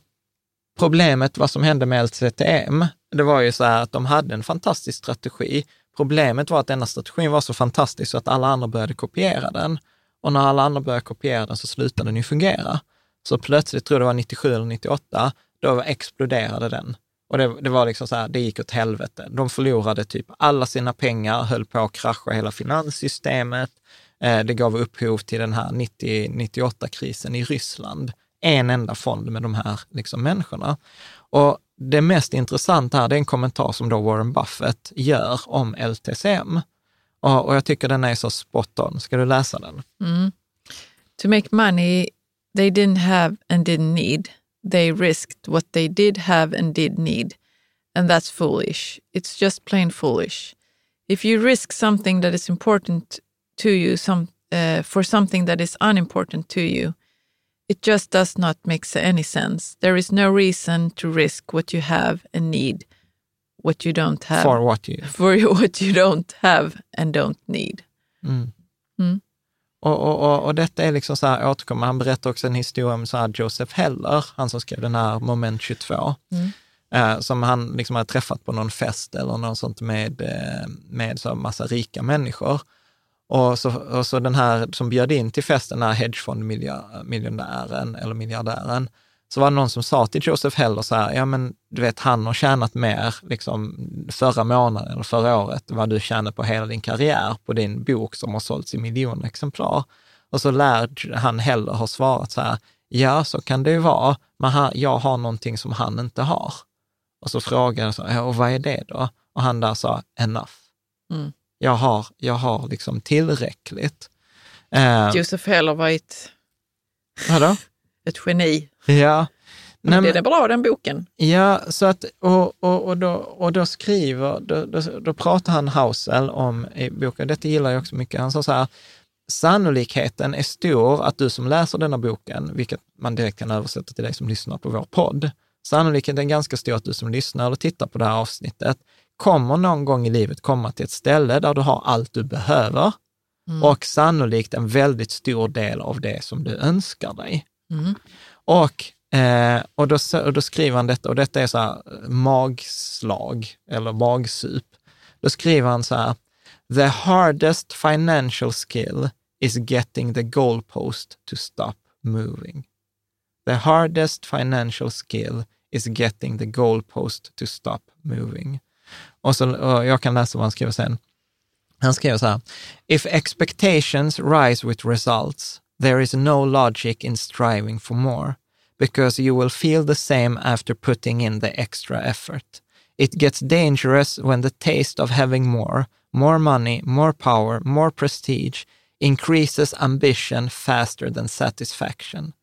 Problemet, vad som hände med LCTM, det var ju så här att de hade en fantastisk strategi. Problemet var att denna strategin var så fantastisk så att alla andra började kopiera den. Och när alla andra började kopiera den så slutade den ju fungera. Så plötsligt, tror jag det var 97 eller 98, då exploderade den. Och det, det var liksom så här, det gick åt helvete. De förlorade typ alla sina pengar, höll på att krascha hela finanssystemet. Eh, det gav upphov till den här 90-98-krisen i Ryssland. En enda fond med de här liksom, människorna. Och det mest intressanta här, det är en kommentar som då Warren Buffett gör om LTCM. Och, och jag tycker den är så spot on. Ska du läsa den? Mm. To make money they didn't have and didn't need, they risked what they did have and did need. And that's foolish. It's just plain foolish. If you risk something that is important to you some, uh, for something that is unimportant to you, it just does not make any sense. There is no reason to risk what you have and need, what you don't have For what you... for what you don't have and don't need. Mm. Mm. Och, och, och, och detta är liksom så här återkommande. Han berättar också en historia om så här Joseph Heller, han som skrev den här Moment 22, Mm. eh, som han liksom hade träffat på någon fest eller något sånt med, eh, med så massa rika människor. Och så, och så den här som bjöd in till festen, den här hedgefondmiljonären eller miljardären, så var det någon som sa till Joseph Heller så här, ja men du vet han har tjänat mer liksom förra månaden eller förra året vad du tjänade på hela din karriär på din bok som har sålts i miljoner exemplar. Och så lär han Heller ha svarat så här, ja så kan det ju vara, men jag har någonting som han inte har. Och så frågade jag, så, och vad är det då? Och han där sa, enough. Mm. Jag har, jag har liksom tillräckligt. Eh, Josef Heller var ett, vadå? ett geni. Ja. Nej, Men det är bra den boken. Ja, så att, och, och, och, då, och då skriver, då, då, då pratar han Hausel om i boken, detta gillar jag också mycket, han sa så här, sannolikheten är stor att du som läser denna boken, vilket man direkt kan översätta till dig som lyssnar på vår podd, sannolikheten är ganska stor att du som lyssnar eller tittar på det här avsnittet kommer någon gång i livet komma till ett ställe där du har allt du behöver och sannolikt en väldigt stor del av det som du önskar dig. Mm. Och, eh, och, då, och då skriver han detta, och detta är så här eh, magslag eller magsup. Då skriver han så här, the hardest financial skill is getting the goalpost to stop moving. The hardest financial skill is getting the goalpost to stop moving. Och, så, och jag kan läsa vad han skriver sen. Han skrev så här, if expectations rise with results, there is no logic in striving for more, because you will feel the same after putting in the extra effort. It gets dangerous when the taste of having more, more money, more power, more prestige increases ambition faster than satisfaction.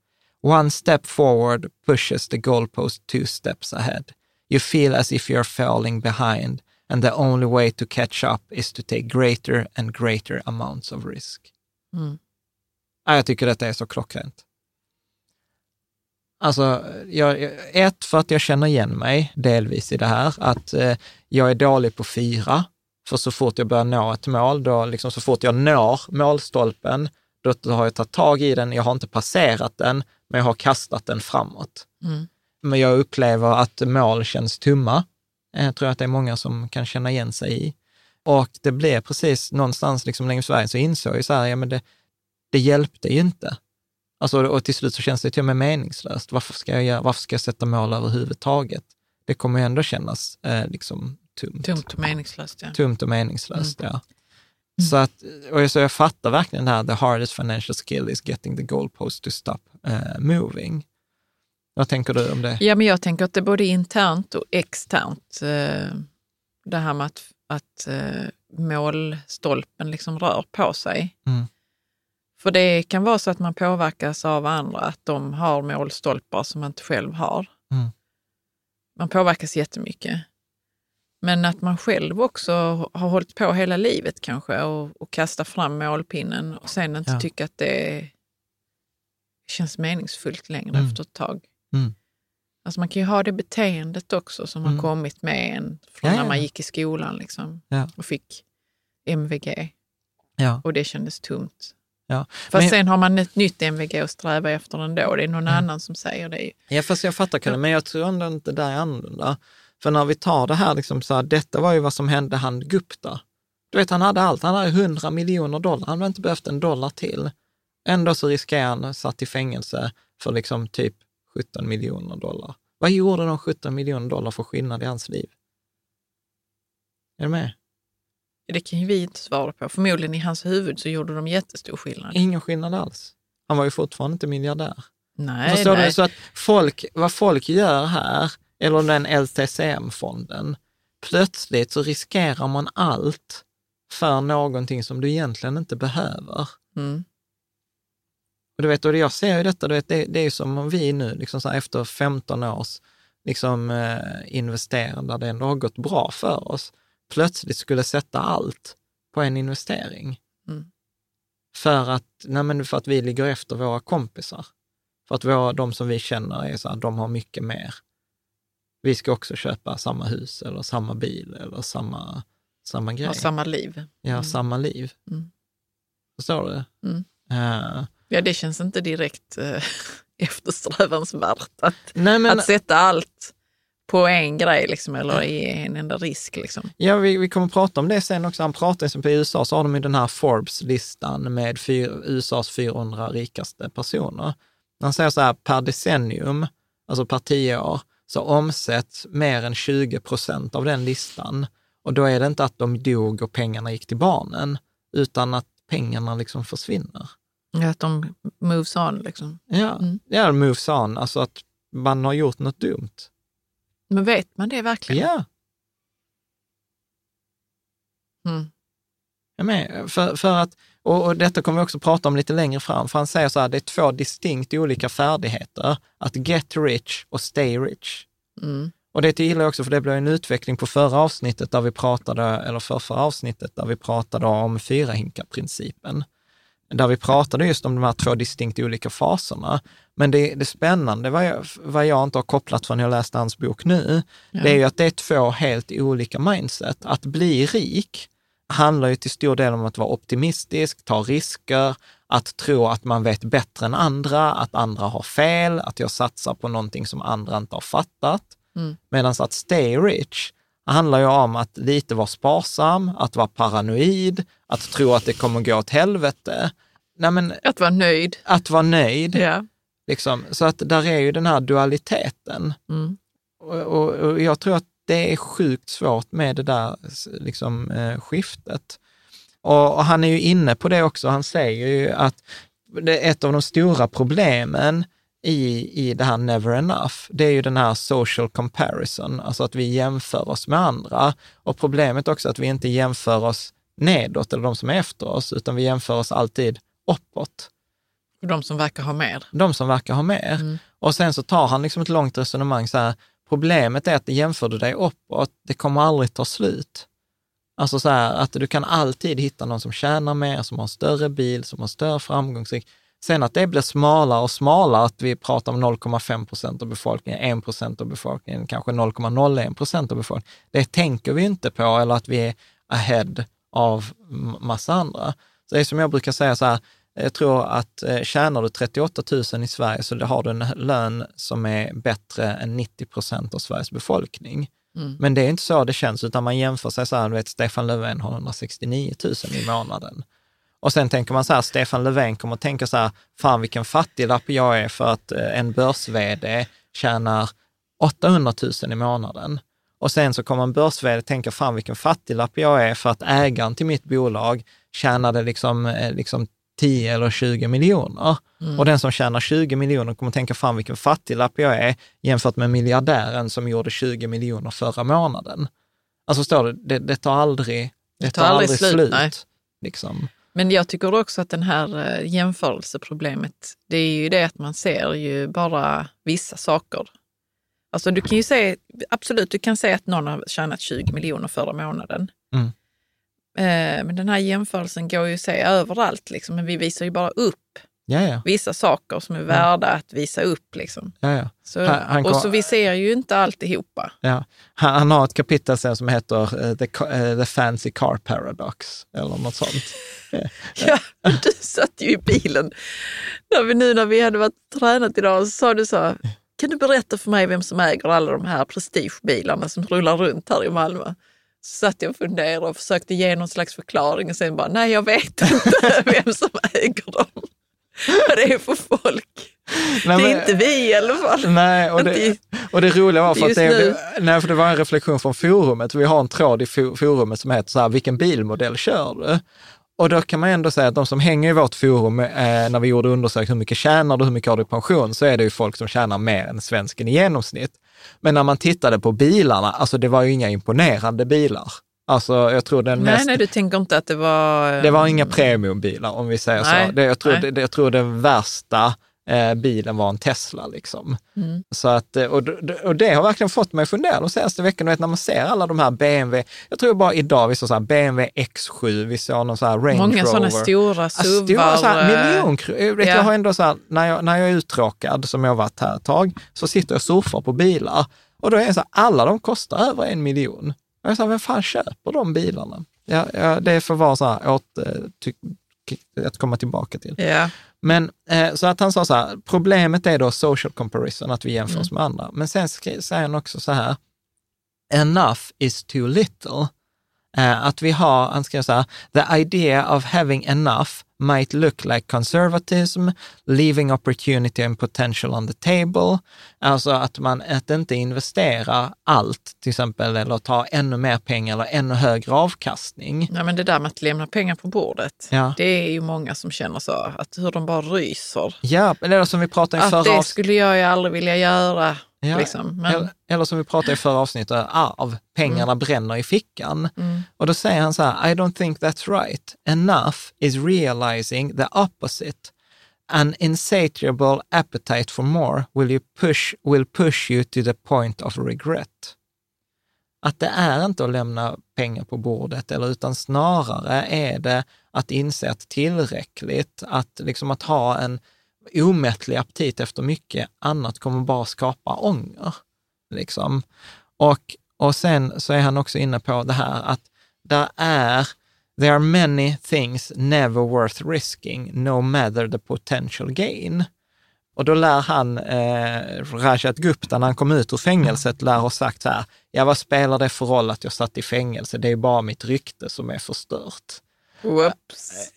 One step forward pushes the goalpost two steps ahead. You feel as if you're falling behind, and the only way to catch up is to take greater and greater amounts of risk. Mm. Ja, jag tycker detta är så klockrent. Alltså, jag, ett, för att jag känner igen mig delvis i det här, att eh, jag är dålig på fira, för så fort jag börjar nå ett mål, då liksom så fort jag når målstolpen, då, då har jag tagit tag i den, jag har inte passerat den, men jag har kastat den framåt. Mm. Men jag upplever att mål känns tomma. Eh, Jag tror att det är många som kan känna igen sig i. Och det blev precis någonstans liksom längs vägen så insåg jag så här, ja men det, det hjälpte ju inte. Alltså, och till slut så känns det till och med meningslöst. Varför ska jag, göra, varför ska jag sätta mål överhuvudtaget? Det kommer ju ändå kännas eh, liksom tomt. Tomt och meningslöst. Ja. Tomt och meningslöst, ja. Så att, och jag, så jag fattar verkligen det här, the hardest financial skill is getting the goalpost to stop eh, moving. Vad tänker du om det? ja, men jag tänker att det är både internt och externt. eh, Det här med att, att eh, målstolpen liksom rör på sig. Mm. För det kan vara så att man påverkas av andra, att de har målstolpar som man inte själv har. Mm. Man påverkas jättemycket. Men att man själv också har hållit på hela livet kanske och, och kastar fram målpinnen och sen inte Ja. tycker att det känns meningsfullt längre Mm. efter ett tag. Mm. Alltså man kan ju ha det beteendet också som Mm. har kommit med en från Ja, när man gick i skolan liksom, Ja. och fick MVG och det kändes tomt. Ja. Fast Men- sen har man ett nytt MVG att sträva efter ändå. Det är någon annan som säger det. Ja, fast jag fattar Kalle, men jag tror ändå inte det där är annorlunda. För när vi tar det här, liksom så här, detta var ju vad som hände han Gupta. Du vet, han hade allt. Han hade 100 miljoner dollar. Han hade inte behövt en dollar till. Ändå så riskerar han satt i fängelse för liksom typ 17 miljoner dollar. Vad gjorde de 17 miljoner dollar för skillnad i hans liv? Är du med? Det kan ju vi inte svara på. Förmodligen i hans huvud så gjorde de jättestor skillnad. Ingen skillnad alls. Han var ju fortfarande inte miljardär. Nej, Förstår nej. du? Så att folk, vad folk gör här, eller den LTCM-fonden, plötsligt så riskerar man allt för någonting som du egentligen inte behöver. Mm. Och du vet, och jag ser ju detta, du vet, det, det är ju som om vi nu, liksom här, efter 15 års liksom, eh, investerande, där det ändå har gått bra för oss, plötsligt skulle sätta allt på en investering. Mm. För, att, nej för att vi ligger efter våra kompisar. För att våra, de som vi känner är så här, de har mycket mer. Vi ska också köpa samma hus eller samma bil eller samma, samma grej. Har samma liv. Ja, samma liv. Mm. Förstår du? Mm. Eh, Ja, det känns inte direkt eh, eftersträvansvärt att, nej, men, att sätta allt på en grej liksom, eller i en enda risk. Liksom. Ja, vi, vi kommer att prata om det sen också. Han pratar ju, i USA så har de ju den här Forbes-listan med fyr, USAs 400 rikaste personer. Han säger så här, per decennium, alltså per tio år, så omsätts mer än 20 procent av den listan. Och då är det inte att de dog och pengarna gick till barnen, utan att pengarna liksom försvinner. Att de moves on. Liksom. Ja, Mm. ja moves on, alltså att man har gjort något dumt. Men vet man det verkligen? Ja, Mm. Jag med. För, för att, och, och detta kommer vi också prata om lite längre fram, för han säger så här, det är två distinkt olika färdigheter, att get rich och stay rich. Mm. Och det gillar jag också, för det blev en utveckling på förra avsnittet, där vi pratade, eller för förra avsnittet, där vi pratade om fyra hinkar-principen. Där vi pratade just om de här två distinkt olika faserna. Men det, det spännande, vad jag, vad jag inte har kopplat från jag läste hans bok nu, Ja. det är ju att det är två helt olika mindset. Att bli rik handlar ju till stor del om att vara optimistisk, ta risker, att tro att man vet bättre än andra, att andra har fel, att jag satsar på någonting som andra inte har fattat. Mm. Medan att stay rich handlar ju om att lite vara sparsam, att vara paranoid, att tro att det kommer gå åt helvete. Nej, men Att vara nöjd. att vara nöjd. Ja. Liksom. Så att där är ju den här dualiteten. Mm. Och, och, och jag tror att det är sjukt svårt med det där liksom, eh, skiftet. Och, och han är ju inne på det också. Han säger ju att det är ett av de stora problemen i, i det här never enough, det är ju den här social comparison, alltså att vi jämför oss med andra. Och problemet också att vi inte jämför oss nedåt, eller de som är efter oss, utan vi jämför oss alltid uppåt de som verkar ha mer. de som verkar ha mer. Mm. Och sen så tar han liksom ett långt resonemang så här, problemet är att jämför du dig uppåt, det kommer aldrig ta slut. Alltså så här, att du kan alltid hitta någon som tjänar mer, som har en större bil, som har större framgångsrik. Sen att det blir smalare och smalare, att vi pratar om 0,5 procent av befolkningen, 1 procent av befolkningen, kanske 0,01 procent av befolkningen. Det tänker vi inte på, eller att vi är ahead av massa andra. Så det är som jag brukar säga så här, jag tror att eh, tjänar du 38 000 i Sverige så har du en lön som är bättre än 90 procent av Sveriges befolkning. Mm. Men det är inte så det känns, utan man jämför sig så här, du vet Stefan Löfven har 169 000 i månaden. Och sen tänker man så här, Stefan Löfven kommer att tänka så här, fan vilken fattiglapp jag är för att eh, en börs-vd tjänar 800 000 i månaden. Och sen så kommer en börs tänka, fan vilken fattiglapp jag är för att ägaren till mitt bolag tjänade liksom, eh, liksom 10 eller 20 miljoner. Och den som tjänar 20 miljoner kommer tänka, fan vilken fattiglapp jag är jämfört med miljardären som gjorde 20 miljoner förra månaden. Alltså står det, det, det tar aldrig, det tar aldrig slut. nej. liksom. Men jag tycker också att den här eh, jämförelseproblemet, det är ju det att man ser ju bara vissa saker. Alltså du kan ju säga, absolut, du kan säga att någon har tjänat 20 miljoner förra månaden. Mm. Eh, Men den här jämförelsen går ju att se överallt, liksom. men vi visar ju bara upp Ja, ja. vissa saker som är värda att visa upp. Liksom. ja, ja. Så, Han- han och så vi ser ju inte alltihopa. Ja, han, han har ett kapitel sen som heter eh, the, eh, the Fancy Car Paradox, eller något sånt. Ja, du satt ju i bilen när vi, nu när vi hade varit tränat idag så sa du så kan du berätta för mig vem som äger alla de här prestigebilarna som rullar runt här i Malmö? Så satt jag och funderade och försökte ge någon slags förklaring och sen bara, nej jag vet inte vem som äger dem. Vad det är för folk. Nej, det är men- inte vi i alla fall. Nej, och det, och det roliga var för att det, nej, för det var en reflektion från forumet. Vi har en tråd i fo- forumet som heter så här, vilken bilmodell kör du? Och då kan man ändå säga att de som hänger i vårt forum, eh, när vi gjorde undersökning, hur mycket tjänar du, hur mycket har du i pension, så är det ju folk som tjänar mer än svensken i genomsnitt. Men när man tittade på bilarna, alltså det var ju inga imponerande bilar. Alltså jag tror den Nej, mest... nej, du tänker inte att det var... Det var inga premiumbilar om vi säger Nej, så. Det, jag, tror, nej. det, jag tror den värsta eh, bilen var en Tesla. Liksom. Mm. Så att, eh, och, och det har verkligen fått mig att fundera de senaste veckorna, vet, när man ser alla de här BMW, jag tror bara idag vi såg så här BMW X7, vi såg någon så här Range Många Rover. sådana stora SUVar. Stora eh. Jag, vet, ja. jag har ändå så här, när jag, när jag är uttråkad, som jag har varit här ett tag, så sitter jag och surfar på bilar. Och då är det så här, alla de kostar över en miljon. Och jag sa, vem fan köper de bilarna? Ja, ja, det får vara så här åt, ty, att komma tillbaka till. Ja. Men eh, så att han sa så här, problemet är då social comparison, att vi jämför oss med andra. Men sen säger han också så här, enough is too little. Eh, att vi har, han skrev så här, the idea of having enough might look like conservatism, leaving opportunity and potential on the table. Alltså att man att inte investera allt, till exempel, eller ta ännu mer pengar eller ännu högre avkastning. Ja, men det där med att lämna pengar på bordet, Ja. det är ju många som känner så, att hur de bara ryser. Ja, eller som vi pratade i Att förra det avsnittet. skulle jag ju aldrig vilja göra. Ja, Liksom. Men, eller, eller som vi pratade i förra avsnittet, arv, pengarna bränner i fickan. mm, Och då säger han så här, I don't think that's right. Enough is realizing the opposite. An insatiable appetite for more will, you push, will push you to the point of regret. Att det är inte att lämna pengar på bordet, eller, utan snarare är det att inse att tillräckligt, att, liksom att ha en omättlig aptit efter mycket annat kommer bara skapa ånger. Liksom. Och, och sen så är han också inne på det här att där är, there are many things never worth risking, no matter the potential gain. Och då lär han, eh, Rajat Gupta, när han kom ut ur fängelset, lär ha sagt så här, ja vad spelar det för roll att jag satt i fängelse? Det är bara mitt rykte som är förstört. whoops.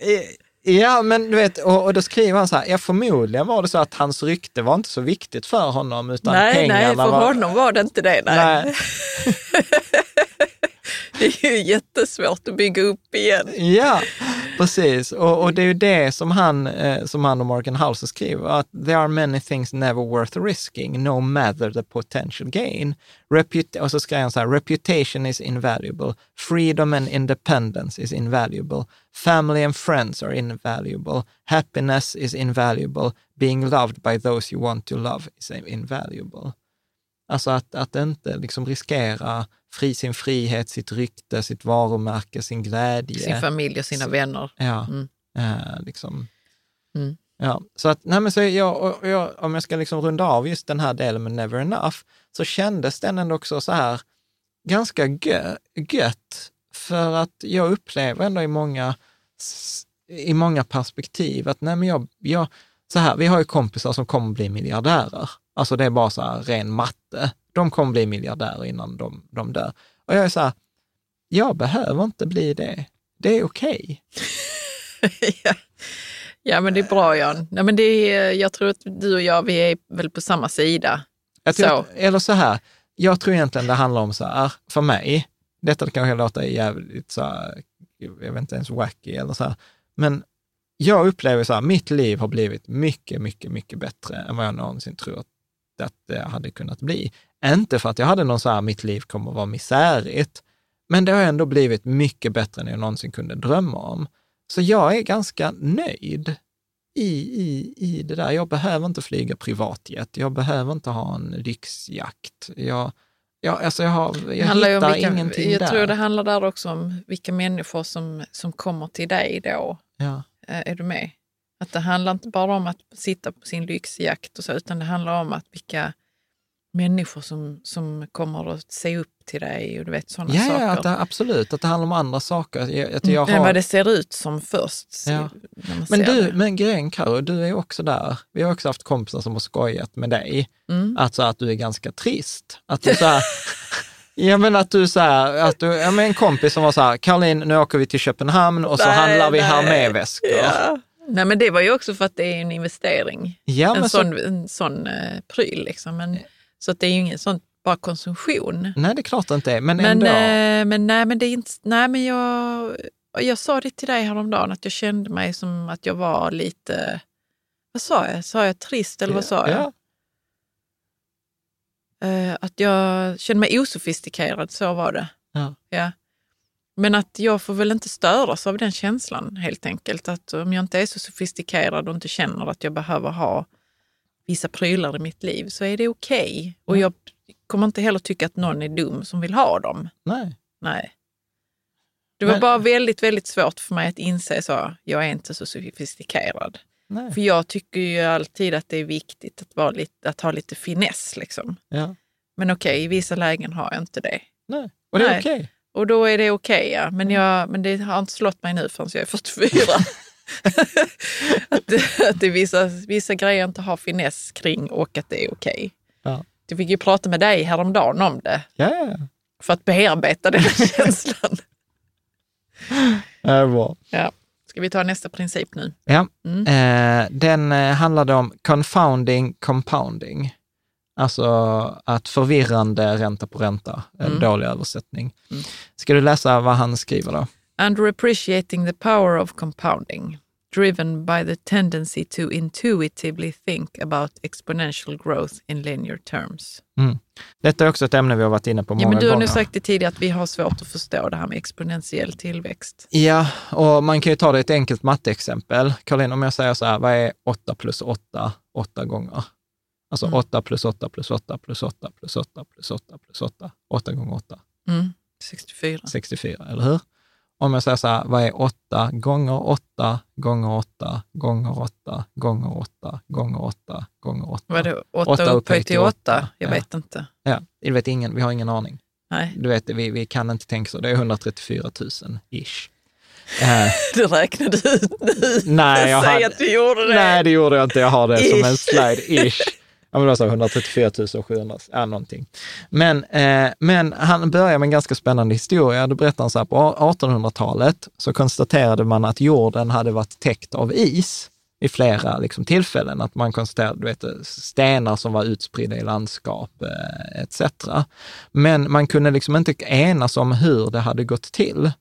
Ja, men du vet, och, och då skriver han så här, ja förmodligen var det så att hans rykte var inte så viktigt för honom, utan Nej, pengarna nej, för var... honom var det inte det. Nej. Nej. Det är ju jättesvårt att bygga upp igen. Ja, precis. Och, och det är ju det som han, eh, som han och Morgan House skriver, att there are many things never worth risking, no matter the potential gain. Reput och så skriver han så här, reputation is invaluable, freedom and independence is invaluable, family and friends are invaluable, happiness is invaluable, being loved by those you want to love is invaluable. Alltså att, att inte liksom riskera fri, sin frihet, sitt rykte, sitt varumärke, sin glädje. Sin familj och sina vänner. Ja, Mm. eh, liksom. Mm. Ja, så att, nej men så jag, jag, om jag ska liksom runda av just den här delen med Never Enough, så kändes den ändå också så här ganska gö, gött, för att jag upplever ändå i många, i många perspektiv att nej men jag, jag, så här, vi har ju kompisar som kommer bli miljardärer. Alltså det är bara så här ren matte. De kommer bli miljardärer innan de, de dör. Och jag är så här, jag behöver inte bli det. Det är okej. ja. ja, men det är bra Jan. Nej, men det är, jag tror att du och jag, vi är väl på samma sida. Tror Så. Att, eller så här, jag tror egentligen det handlar om så här, för mig, detta kanske låter jävligt så här, jag vet inte ens wacky eller så här, men jag upplever så här, mitt liv har blivit mycket, mycket, mycket bättre än vad jag någonsin trott att det hade kunnat bli. Inte för att jag hade någon så här, mitt liv kommer att vara misärigt, men det har ändå blivit mycket bättre än jag någonsin kunde drömma om. Så jag är ganska nöjd i, i, i det där. Jag behöver inte flyga privatjet. Jag behöver inte ha en lyxjakt. Jag, jag, alltså jag, har, jag hittar om vilka, ingenting jag där. tror det handlar där också om vilka människor som, som kommer till dig då. ja. Eh, Är du med? Att det handlar inte bara om att sitta på sin lyxjakt och så, utan det handlar om att vilka människor som, som kommer att se upp till dig och du vet sådana Ja, saker. ja att det, absolut. Att det handlar om andra saker. Jag, att jag Än har, vad det ser ut som först. Ja. Men du, det. men grejen Karo, du är också där. Vi har också haft kompisar som har skojat med dig. Mm. Alltså att du är ganska trist. Att du så här, Ja men att du så här, att du, ja men en kompis som var så här, Caroline nu åker vi till Köpenhamn och så Nej, handlar vi nej. Hermé-väskor. Ja. Nej, men det var ju också för att det är en investering. Ja, en så- sån, en sån eh, pryl. Liksom. Men, så att det är ju ingen sån bara konsumtion. Nej det är klart det inte är, men, Men, ändå. eh, men nej, men det är inte... Nej, men jag, jag sa det till dig häromdagen att jag kände mig som att jag var lite... Vad sa jag? Sa jag trist eller vad sa jag? Ja. Eh, att jag kände mig osofistikerad, så var det. Ja. Ja. Men att jag får väl inte störas av den känslan helt enkelt. Att om jag inte är så sofistikerad och inte känner att jag behöver ha vissa prylar i mitt liv så är det okej. Och jag kommer inte heller tycka att någon är dum som vill ha dem. Nej. Nej. Det var Men- bara väldigt, väldigt svårt för mig att inse så. Jag är inte så sofistikerad. Nej. För jag tycker ju alltid att det är viktigt att, vara lite, att ha lite finess. Liksom. Ja. Men okej, i vissa lägen har jag inte det. Nej. Och det är okej. Och då är det okej, ja. Men, jag, men det har inte slått mig nu förrän jag är 44. att, det, att det är vissa, vissa grejer inte har finess kring och att det är okej. Ja. Jag fick ju prata med dig häromdagen om det ja. för att bearbeta den känslan. Det är bra. Ja. Ska vi ta nästa princip nu? Ja. Mm. Eh, den eh, handlade om confounding compounding. Alltså att förvirrande ränta på ränta, en Mm. dålig översättning. Ska du läsa vad han skriver då? Underappreciating the power of compounding, driven by the tendency to intuitively think about exponential growth in linear terms. Detta är också ett ämne vi har varit inne på många Ja, men du har gånger. nu sagt det tidigare att vi har svårt att förstå det här med exponentiell tillväxt. Ja, och man kan ju ta det ett enkelt matteexempel. Caroline, om jag säger så här, vad är 8 plus 8, 8 gånger? Alltså Mm. 8 plus 8 plus 8 plus 8 plus 8 plus 8 plus 8, 8 gånger 8, Mm. 64. 64, eller hur? Om jag säger så här, vad är 8 gånger 8 gånger 8 gånger 8 gånger 8 gånger 8 gånger 8? Vad är det? Åtta 8 upphöjt till till åtta. 8? Jag Ja. vet inte. Ja, det vet ingen, vi har ingen aning. Nej, Du vet, vi, vi kan inte tänka så. Det är 134 000 ish. Eh, det räknade du ut nu. Nej, jag Säg hade- att du gjorde det. Nej, det gjorde jag inte. Jag har det som en Ish. Ja, men det var så 134 700, ja någonting. Men, eh, men han börjar med en ganska spännande historia. Då berättar han så här, på 1800-talet så konstaterade man att jorden hade varit täckt av is i flera liksom, tillfällen. Att man konstaterade du vet, stenar som var utspridda i landskap eh, etc. Men man kunde liksom inte enas om hur det hade gått till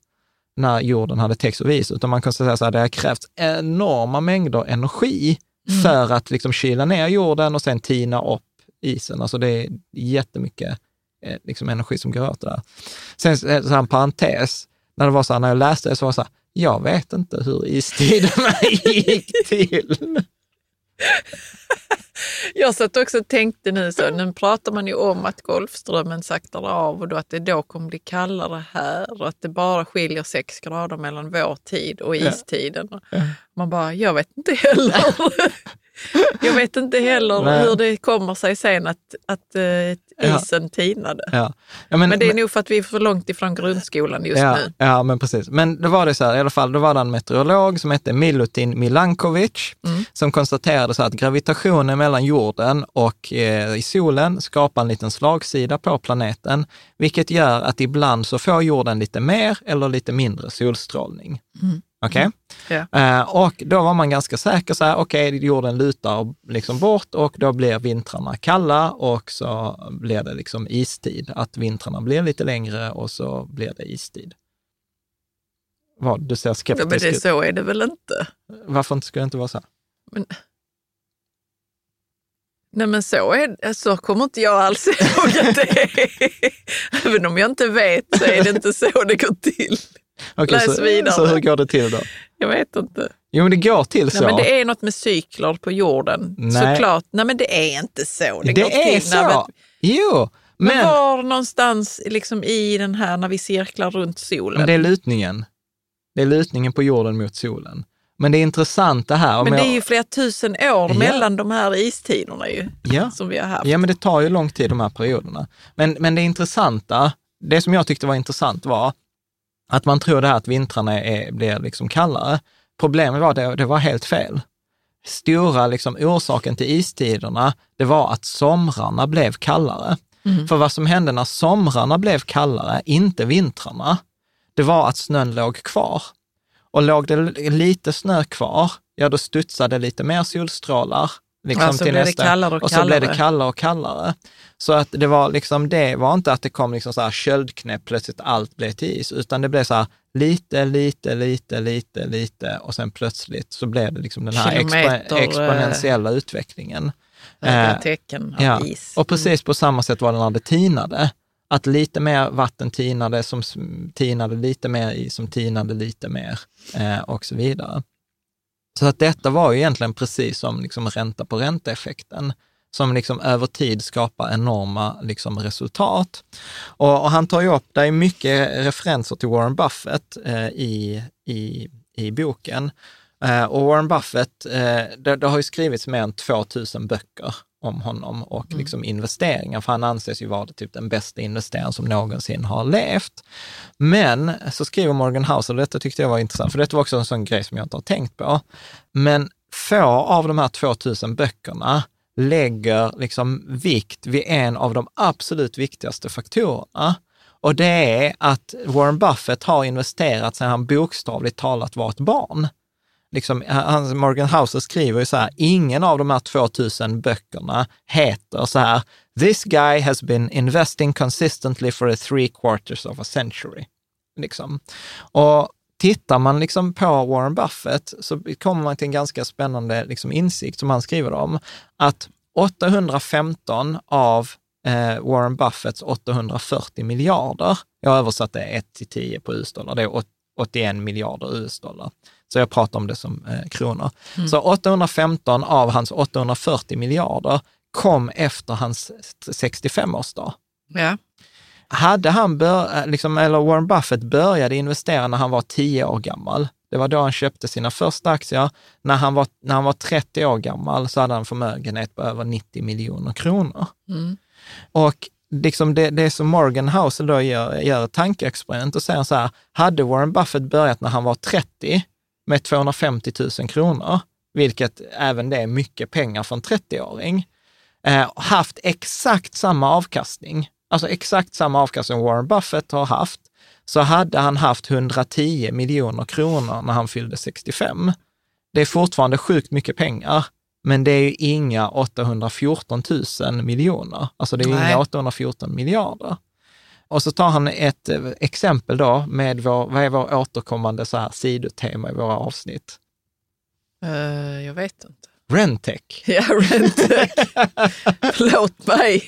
när jorden hade täckts av is, utan man konstaterade att det har krävts enorma mängder energi Mm. för att liksom kyla ner jorden och sen tina upp isen. Alltså det är jättemycket eh, liksom energi som går åt det där. Sen eh, så en parentes, när det var så här, när jag läste det så var det så här, jag vet inte hur istiderna gick till. Jag satt också och tänkte nu så, nu pratar man ju om att Golfströmmen saktar av och då att det då kommer bli kallare här och att det bara skiljer sex grader mellan vår tid och istiden. Och Man bara, jag vet inte heller. jag vet inte heller Nej. hur det kommer sig sen att, att Ja. isen tinade. Ja. Ja, men, Men det är nog för att vi är för långt ifrån grundskolan just ja, nu. Ja, men precis. Men då var det så här, i alla fall, då var det en meteorolog som hette Milutin Milankovic, Mm. som konstaterade så här att gravitationen mellan jorden och eh, i solen skapar en liten slagsida på planeten, vilket gör att ibland så får jorden lite mer eller lite mindre solstrålning. Okej? Ja. Eh, och då var man ganska säker så här, okej, jorden lutar liksom bort och då blir vintrarna kalla och så blir det liksom istid. Att vintrarna blir lite längre och så blir det istid. Vad, du ser Ja, skeptisk men det, ut. så är det väl inte? Varför skulle det inte vara så? här? Nej men så, är, så kommer inte jag alls ihåg att det är. Även om jag inte vet så är det inte så det går till. Okej, Läs så, vidare. så hur går det till då? Jag vet inte. Jo, men det går till så. Nej, men det är något med cykler på jorden. Nej. Såklart. Nej men det är inte så det, Det är till. Så. men, Jo, men, men, var någonstans liksom i den här när vi cirklar runt solen? men det är lutningen. Det är lutningen på jorden mot solen. Men det är intressant det här. Men det är ju flera tusen år mellan de här istiderna ju, Ja. som vi har haft. Ja, men det tar ju lång tid de här perioderna. Men, men det intressanta, det som jag tyckte var intressant var att man tror det här att vintrarna är, blir liksom kallare. Problemet var att det, det var helt fel. Stora liksom, orsaken till istiderna, det var att somrarna blev kallare. För vad som hände när somrarna blev kallare, inte vintrarna, det var att snön låg kvar. Och låg det lite snö kvar, ja då studsade lite mer solstrålar. Liksom Ja, så till nästa, kallare och och så blev det kallare. och kallare. Så att det var liksom, det var inte att det kom liksom så här köldknäpp, plötsligt allt blev till is, utan det blev så här lite, lite, lite, lite, lite och sen plötsligt så blev det liksom den här Kilometer, eh, exponentiella utvecklingen. Eh, tecken av Ja, is. och precis på samma sätt var det när det tinade. Att lite mer vatten tinade som tinade lite mer i som tinade lite mer eh, och så vidare. Så att detta var ju egentligen precis som liksom ränta på ränta-effekten som liksom över tid skapar enorma liksom resultat. Och, och han tar ju upp, det är mycket referenser till Warren Buffett eh, i, i, i boken. Eh, och Warren Buffett, eh, det, det har ju skrivits mer än 2000 böcker om honom och liksom investeringar, för han anses ju vara typ den bästa investeraren som någonsin har levt. Men så skriver Morgan Housel, och detta tyckte jag var intressant, för detta var också en sån grej som jag inte har tänkt på, men få av de här 2000 böckerna lägger liksom vikt vid en av de absolut viktigaste faktorerna. Och det är att Warren Buffett har investerat sedan han bokstavligt talat var ett barn. Liksom, eh, han, Morgan Housel skriver ju så här, ingen av de här 2000 böckerna heter så här, this guy has been investing consistently for a three quarters of a century. Liksom. Och tittar man liksom på Warren Buffett så kommer man till en ganska spännande liksom insikt som han skriver om, att 815 av eh, Warren Buffetts 840 miljarder, jag översatte 1 till 10 på US-dollar, det är 81 miljarder US-dollar. Så jag pratar om det som eh, kronor. Mm. Så 815 av hans 840 miljarder kom efter hans 65-årsdag. Ja. Hade han, bör, eh, liksom, eller Warren Buffett började investera när han var 10 år gammal. Det var då han köpte sina första aktier. När han var, när han var 30 år gammal så hade han förmögenhet på över 90 miljoner kronor. Mm. Och liksom det, det som Morgan Housel då gör, gör ett tankeexperiment och säger så här, hade Warren Buffett börjat när han var 30 med 250 000 kronor, vilket även det är mycket pengar för en 30-åring, eh, haft exakt samma avkastning, alltså exakt samma avkastning Warren Buffett har haft, så hade han haft 110 miljoner kronor när han fyllde 65. Det är fortfarande sjukt mycket pengar, men det är ju inga 814 000 miljoner. Alltså det är Nej. inga 814 miljarder. Och så tar han ett eh, exempel då med vår, vad är vår återkommande så här sidotema i våra avsnitt? Uh, jag vet inte. Rentec. Ja, Rentec. Förlåt mig.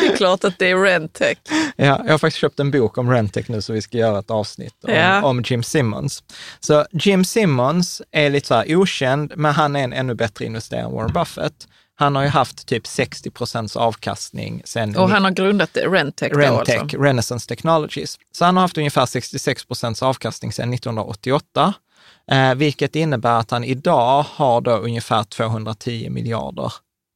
Det är klart att det är Rentec. Ja, jag har faktiskt köpt en bok om Rentec nu så vi ska göra ett avsnitt om, ja. om Jim Simmons. Så Jim Simmons är lite så här okänd, men han är en ännu bättre investerare än Warren Buffett. Han har ju haft typ 60 procents avkastning sen... Och han har grundat Rentec då Rentec, alltså? Renaissance Technologies. Så han har haft ungefär 66 procents avkastning sedan 1988, eh, vilket innebär att han idag har då ungefär 210 miljarder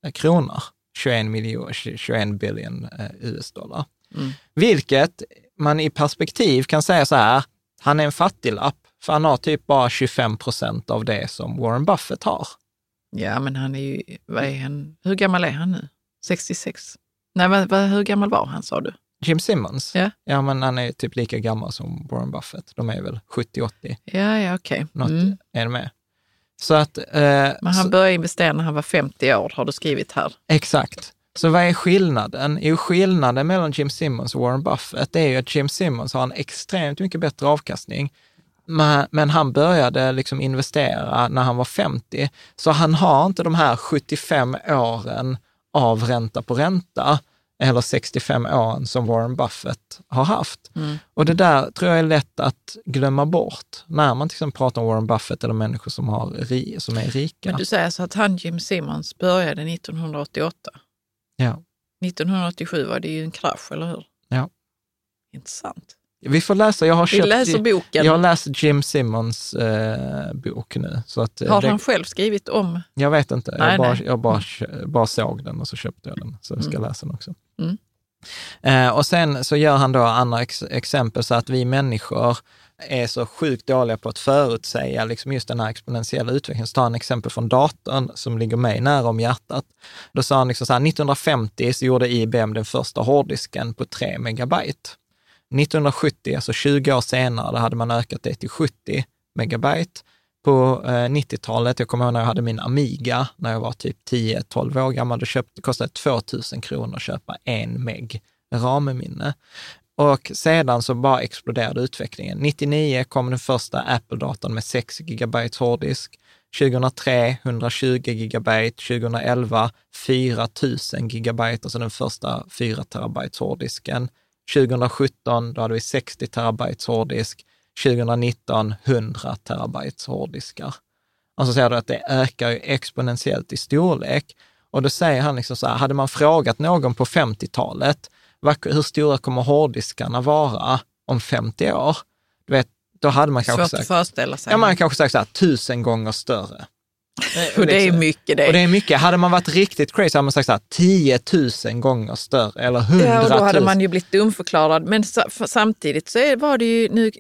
eh, kronor. 21, miljoner, 21 billion eh, US-dollar. Mm. Vilket man i perspektiv kan säga så här, han är en fattiglapp, för han har typ bara 25 procent av det som Warren Buffett har. Ja, men han är ju, vad är han, hur gammal är han nu? 66? Nej, vad, vad, hur gammal var han sa du? Jim Simmons? Ja. ja, men han är typ lika gammal som Warren Buffett. De är väl 70-80. Ja, ja, okej. Okay. mm. är det med. Så att, eh, men han så, började investera när han var 50 år, har du skrivit här. Exakt. Så vad är skillnaden? Jo, skillnaden mellan Jim Simmons och Warren Buffett är ju att Jim Simmons har en extremt mycket bättre avkastning men han började liksom investera när han var 50, så han har inte de här 75 åren av ränta på ränta eller 65 åren som Warren Buffett har haft. Mm. Och det där tror jag är lätt att glömma bort när man till exempel pratar om Warren Buffett eller människor som, har, som är rika. Men du säger så att han Jim Simmons började 1988? Ja. 1987 var det ju en krasch, eller hur? Ja. Intressant. Vi får läsa. Jag har, köpt, läser boken. jag läst Jim Simmons eh, bok nu. Så att, eh, har det, han själv skrivit om? Jag vet inte. Nej, jag, bara, jag bara, bara såg den och så köpte jag den. Så jag ska mm. läsa den också. Mm. Eh, och sen så gör han då andra ex exempel så att vi människor är så sjukt dåliga på att förutsäga liksom just den här exponentiella utvecklingen. Så tar han exempel från datorn som ligger mig nära om hjärtat. Då sa han liksom så här, 1950 så gjorde IBM den första hårddisken på 3 megabyte. 1970, alltså 20 år senare, hade man ökat det till 70 megabyte. På eh, 90-talet, jag kommer ihåg när jag hade min Amiga, när jag var typ 10-12 år gammal, då köpte, kostade det 2000 kronor att köpa en meg RAM-minne. Och sedan så bara exploderade utvecklingen. 99 kom den första Apple-datorn med 6 gigabyte hårddisk. 2003 120 gigabyte, 2011 4000 gigabyte, alltså den första 4 terabyte hårddisken. 2017, då hade vi 60 terabytes hårddisk. 2019, 100 terabytes hårddiskar. Och så ser du att det ökar ju exponentiellt i storlek. Och då säger han liksom så här, hade man frågat någon på 50-talet, hur stora kommer hårddiskarna vara om 50 år? Du vet, då hade man kanske Svårt sagt, att föreställa sig. Ja, man kanske sagt så här, tusen gånger större. Och det är mycket det. Och det är mycket. Hade man varit riktigt crazy hade man sagt så här, 10 000 gånger större eller 100 000. Ja, och då hade man ju blivit dumförklarad. Men samtidigt så var det ju, nu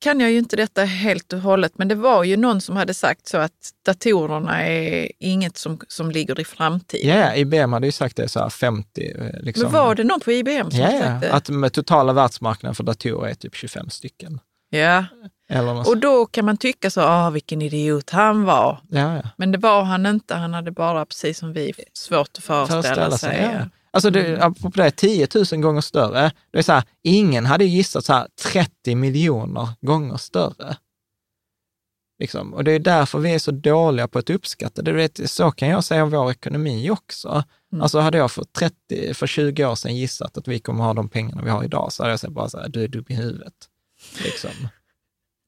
kan jag ju inte detta helt och hållet, men det var ju någon som hade sagt så att datorerna är inget som, som ligger i framtiden. Ja, IBM hade ju sagt det så här 50. eh, Liksom. Men var det någon på IBM som ja, sagt det? att med totala världsmarknaden för datorer är typ 25 stycken. Ja, och då kan man tycka så, ah, vilken idiot han var. ja, ja. Men det var han inte, han hade bara precis som vi svårt att föreställa, sig. ja. Alltså det, apropå det, 10 000 gånger större. Det är så här, ingen hade gissat så här 30 miljoner gånger större. Liksom. Och det är därför vi är så dåliga på att uppskatta det. Vet, så kan jag säga om vår ekonomi också. Mm. Alltså hade jag för, 30, för 20 år sedan gissat att vi kommer ha de pengarna vi har idag, så hade jag sagt bara så här, du är dum i huvudet. Liksom.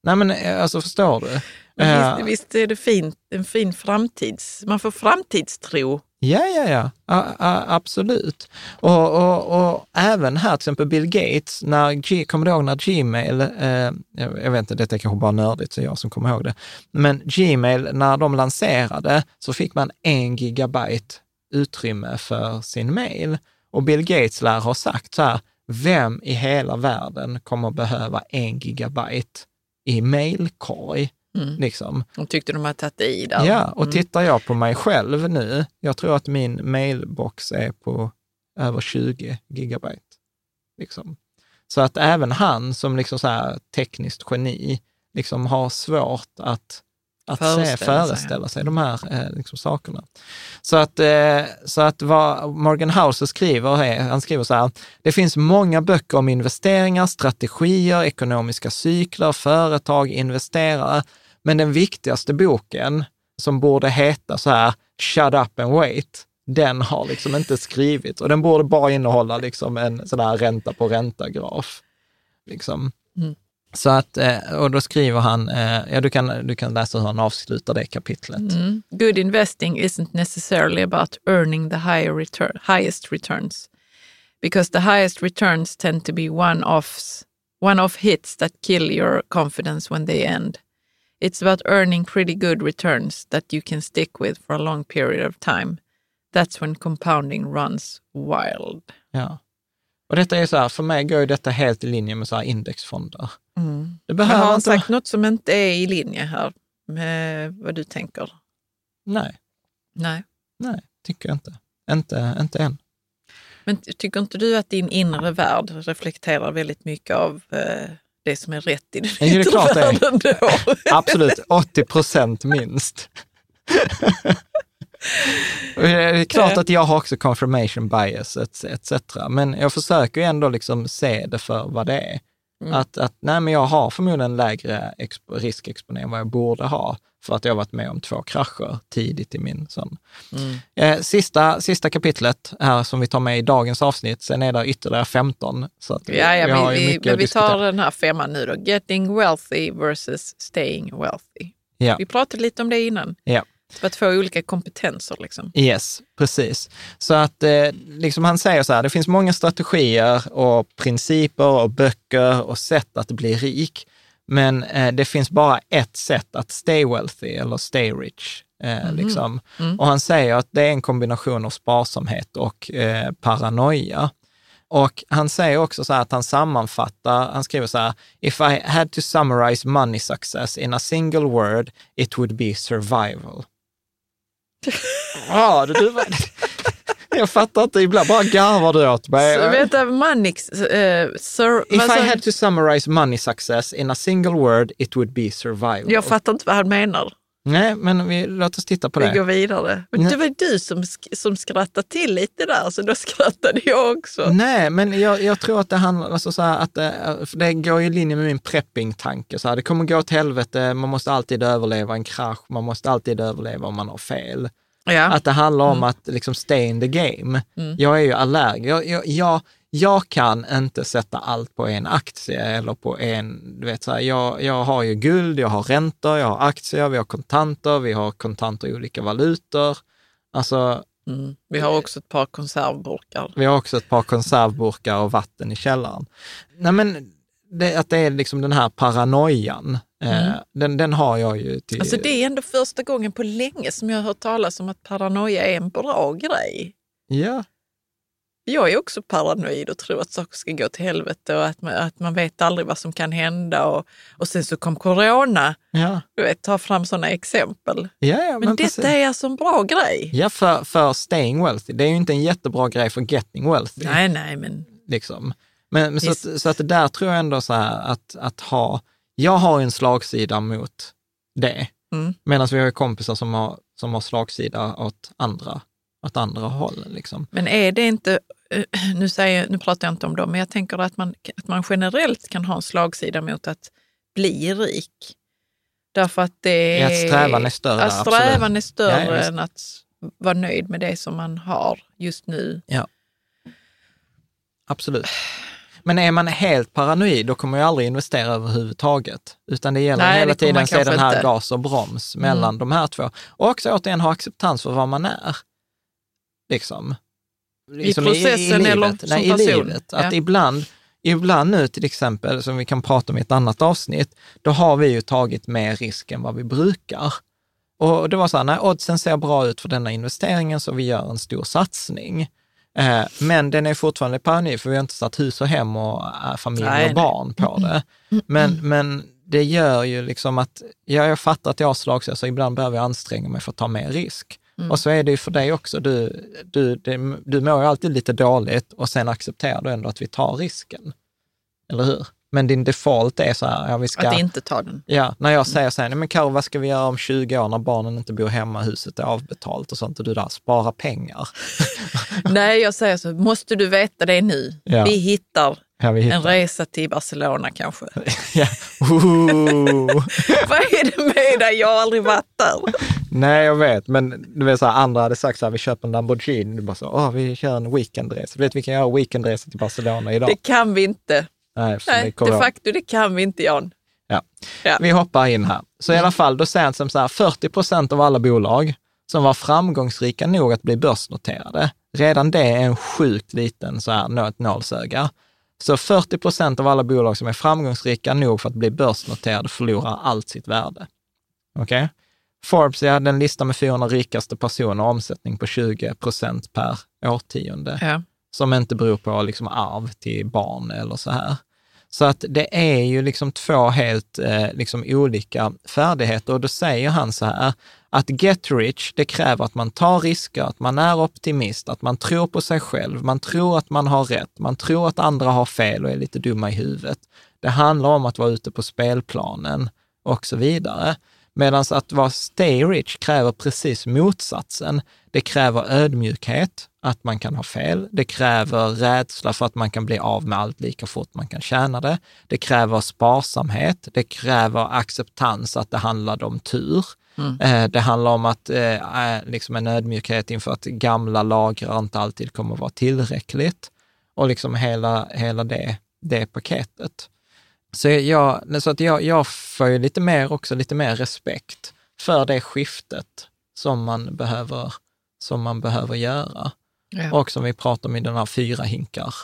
Nej men eh, alltså förstår du? Men Eh, visst, visst är det fint, en fin framtids... Man får framtidstro. Ja, ja, ja, a, a, absolut. Och, och, och även här, till exempel Bill Gates, när, kommer du ihåg när Gmail, eh, jag jag vet inte, detta är kanske bara nördigt, så jag som kommer ihåg det, men Gmail, när de lanserade så fick man en gigabyte utrymme för sin mail. Och Bill Gates lär ha sagt så här, vem i hela världen kommer behöva en gigabyte i mailkorg? Liksom. De tyckte de hade tagit i där. Ja, och tittar jag på mig själv nu, jag tror att min mailbox är på över 20 gigabyte. Liksom. Så att även han som liksom så tekniskt geni liksom har svårt att, att Föreställa se, sig, föreställa sig de här eh, liksom, sakerna. Så att, eh, så att vad Morgan Housel skriver, är, han skriver så här, det finns många böcker om investeringar, strategier, ekonomiska cykler, företag, investerare, men den viktigaste boken som borde heta så här, Shut up and wait, den har liksom inte skrivit och den borde bara innehålla liksom en sån här ränta på ränta-graf. Liksom. Så att, eh, och då skriver han, eh, ja du kan, du kan läsa hur han avslutar det kapitlet. Mm. Good investing isn't necessarily about earning the higher return, highest returns. Because the highest returns tend to be one-offs, one-off hits that kill your confidence when they end. It's about earning pretty good returns that you can stick with for a long period of time. That's when compounding runs wild. Ja. Och detta är så här, för mig går detta helt i linje med så här indexfonder. Det Jag behöver har inte... sagt något som inte är i linje här med vad du tänker. Nej, Nej. nej, tycker jag inte. Inte, inte än. Men tycker inte du att din inre värld reflekterar väldigt mycket av eh, det som är rätt i den Ja, det är yttre klart det är. då? Absolut, 80 procent minst. Och det är klart att jag har också confirmation bias etc. Men jag försöker ändå liksom se det för vad det är. Att, att nej, men jag har förmodligen lägre expo- riskexponering än vad jag borde ha för att jag har varit med om två krascher tidigt i min sån. Eh, sista, sista kapitlet här som vi tar med i dagens avsnitt, sen är det ytterligare 15. Så att Ja, ja, har ju vi, vi, mycket men vi tar den här femman nu då. Getting wealthy versus staying wealthy. Ja. Vi pratade lite om det innan. Ja. Det var två olika kompetenser. Liksom. Yes, precis. Så att eh, liksom han säger så här, det finns många strategier och principer och böcker och sätt att bli rik. Men eh, det finns bara ett sätt att stay wealthy eller stay rich. Eh, liksom. Och han säger att det är en kombination av sparsamhet och eh, paranoia. Och han säger också så här att han sammanfattar, han skriver så här, if I had to summarize money success in a single word, it would be survival. Ja, du, jag fattar inte, ibland bara garvar du åt mig. Så, vänta, Mannix... Eh, sir, If I had to summarize money success in a single word, it would be survival. Jag fattar inte vad han menar. Nej, men vi, låt oss titta på Vi det. går vidare. Men Nej. det var du som, som skrattade till lite där, så då skrattade jag också. Nej, men jag, jag tror att det handlar, alltså så att det, för det går i linje med min prepping-tanke. Så här, det kommer gå åt helvete, man måste alltid överleva en krasch, man måste alltid överleva om man har fel. Ja. Att det handlar om att liksom stay in the game. Jag är ju allergiker. Jag, jag, jag, jag kan inte sätta allt på en aktie eller på en, du vet så här, jag, jag har ju guld, jag har räntor, jag har aktier, vi har kontanter, vi har kontanter i olika valutor. Alltså, Mm. Vi har också ett par konservburkar. vi har också ett par konservburkar och vatten i källaren. Nej men, det, att det är liksom den här paranoian Eh, den, den har jag ju till... Alltså det är ändå första gången på länge som jag har hört talas om att paranoia är en bra grej. Ja, Jag är också paranoid och tror att saker ska gå till helvete och att man, att man vet aldrig vad som kan hända. Och, och sen så kom corona. ja, Du vet, ta fram sådana exempel. ja, ja Men, men detta precis. är alltså en bra grej. Ja, för, för staying wealthy. Det är ju inte en jättebra grej för getting wealthy. Nej, nej, men Liksom. Men, men så, att, så att det där tror jag ändå så här att, att ha, jag har en slagsida mot det, Mm. medan vi har kompisar som har, som har slagsida åt andra, åt andra håll. Liksom. Men är det inte, eh, nu, säger, nu pratar jag inte om dem, men jag tänker att man, att man generellt kan ha en slagsida mot att bli rik. Därför att det Ja, att strävan är större, Att strävan absolut. är större Ja, ja, än att vara nöjd med det som man har just nu. Absolut. Men är man helt paranoid, då kommer man ju aldrig investera överhuvudtaget. Utan det gäller Nej, hela tiden att se den här inte. Mm. gas och broms mellan de här två. Och också återigen ha acceptans för vad man är. Liksom. Liksom processen eller livet. som Nej, i person. livet. Att Ja. ibland, ibland nu till exempel, som vi kan prata om i ett annat avsnitt, då har vi ju tagit mer risk än vad vi brukar. Och det var så här, när oddsen ser bra ut för denna investeringen så vi gör en stor satsning. Eh, men den är fortfarande paranoid för vi har inte satt hus och hem och äh, familj Nej, och nej. barn på det. Men, men det gör ju liksom att, ja, jag fattar att jag har slagsida, så ibland behöver jag anstränga mig för att ta mer risk. Och så är det ju för dig också. Du, du, det, du mår ju alltid lite dåligt och sen accepterar du ändå att vi tar risken. Eller hur? Men din default är så här, ja, vi ska... Att inte ta den. Ja, när jag säger så här, nej men Karo, vad ska vi göra om 20 år när barnen inte bor hemma, huset är avbetalt och sånt och du där, spara pengar. Nej, jag säger så, måste du veta det nu? Ja. Vi hittar Ja, en resa till Barcelona kanske. Ja. Vad är det med dig? Jag har aldrig varit där. Nej, jag vet, men du vet så här, andra hade sagt så här, vi köper en Lamborghini, du bara så, åh, vi kör en weekendresa. Du vet, vi kan göra weekendresa till Barcelona idag. Det kan vi inte. Nej, det Nej, kommer de facto det kan vi inte Jan. Ja. Ja. Vi hoppar in här. Så i alla fall, då säger han som så här, 40 procent av alla bolag som var framgångsrika nog att bli börsnoterade, redan det är en sjukt liten så här, nålsöga. Så 40 procent av alla bolag som är framgångsrika nog för att bli börsnoterade förlorar allt sitt värde. Okej? Forbes hade en lista med 400 rikaste personer, omsättning på 20 procent per årtionde Ja. som inte beror på liksom arv till barn eller så här. Så att det är ju liksom två helt eh, liksom olika färdigheter och då säger han så här att get rich, det kräver att man tar risker, att man är optimist, att man tror på sig själv, man tror att man har rätt, man tror att andra har fel och är lite dumma i huvudet. Det handlar om att vara ute på spelplanen och så vidare. Medan att vara stay rich kräver precis motsatsen. Det kräver ödmjukhet, att man kan ha fel. Det kräver rädsla för att man kan bli av med allt lika fort man kan tjäna det. Det kräver sparsamhet. Det kräver acceptans att det handlade om tur. Eh, Det handlar om att eh, eh, liksom en ödmjukhet inför att gamla lagrar inte alltid kommer att vara tillräckligt. Och liksom hela, hela det, det paketet. Så, jag, så att jag, jag får ju lite mer, också lite mer respekt för det skiftet som man behöver, som man behöver göra. Ja. Och som vi pratar om i den här fyra hinkar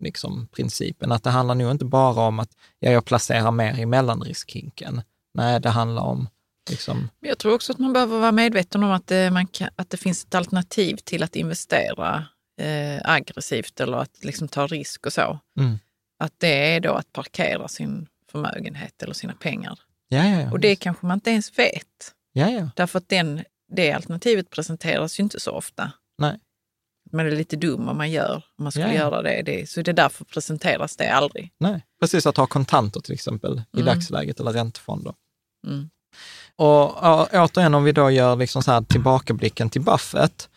liksom, principen, att det handlar nog inte bara om att ja, jag placerar mer i mellanriskhinken. Nej, det handlar om liksom, Men Jag tror också att man behöver vara medveten om att det, man kan, att det finns ett alternativ till att investera eh, aggressivt eller att liksom ta risk och så. Mm. Att det är då att parkera sin förmögenhet eller sina pengar. ja, ja, ja. Och det kanske man inte ens vet. ja, ja. Därför att den, det alternativet presenteras ju inte så ofta. Nej. Man är lite dum om man gör, om man skulle Ja, ja. göra det. det. Så det är därför presenteras det aldrig. Nej, precis att ha kontanter till exempel i Mm. dagsläget eller räntefonder. Mm. Och återigen, om vi då gör liksom så här tillbakablicken till Buffett,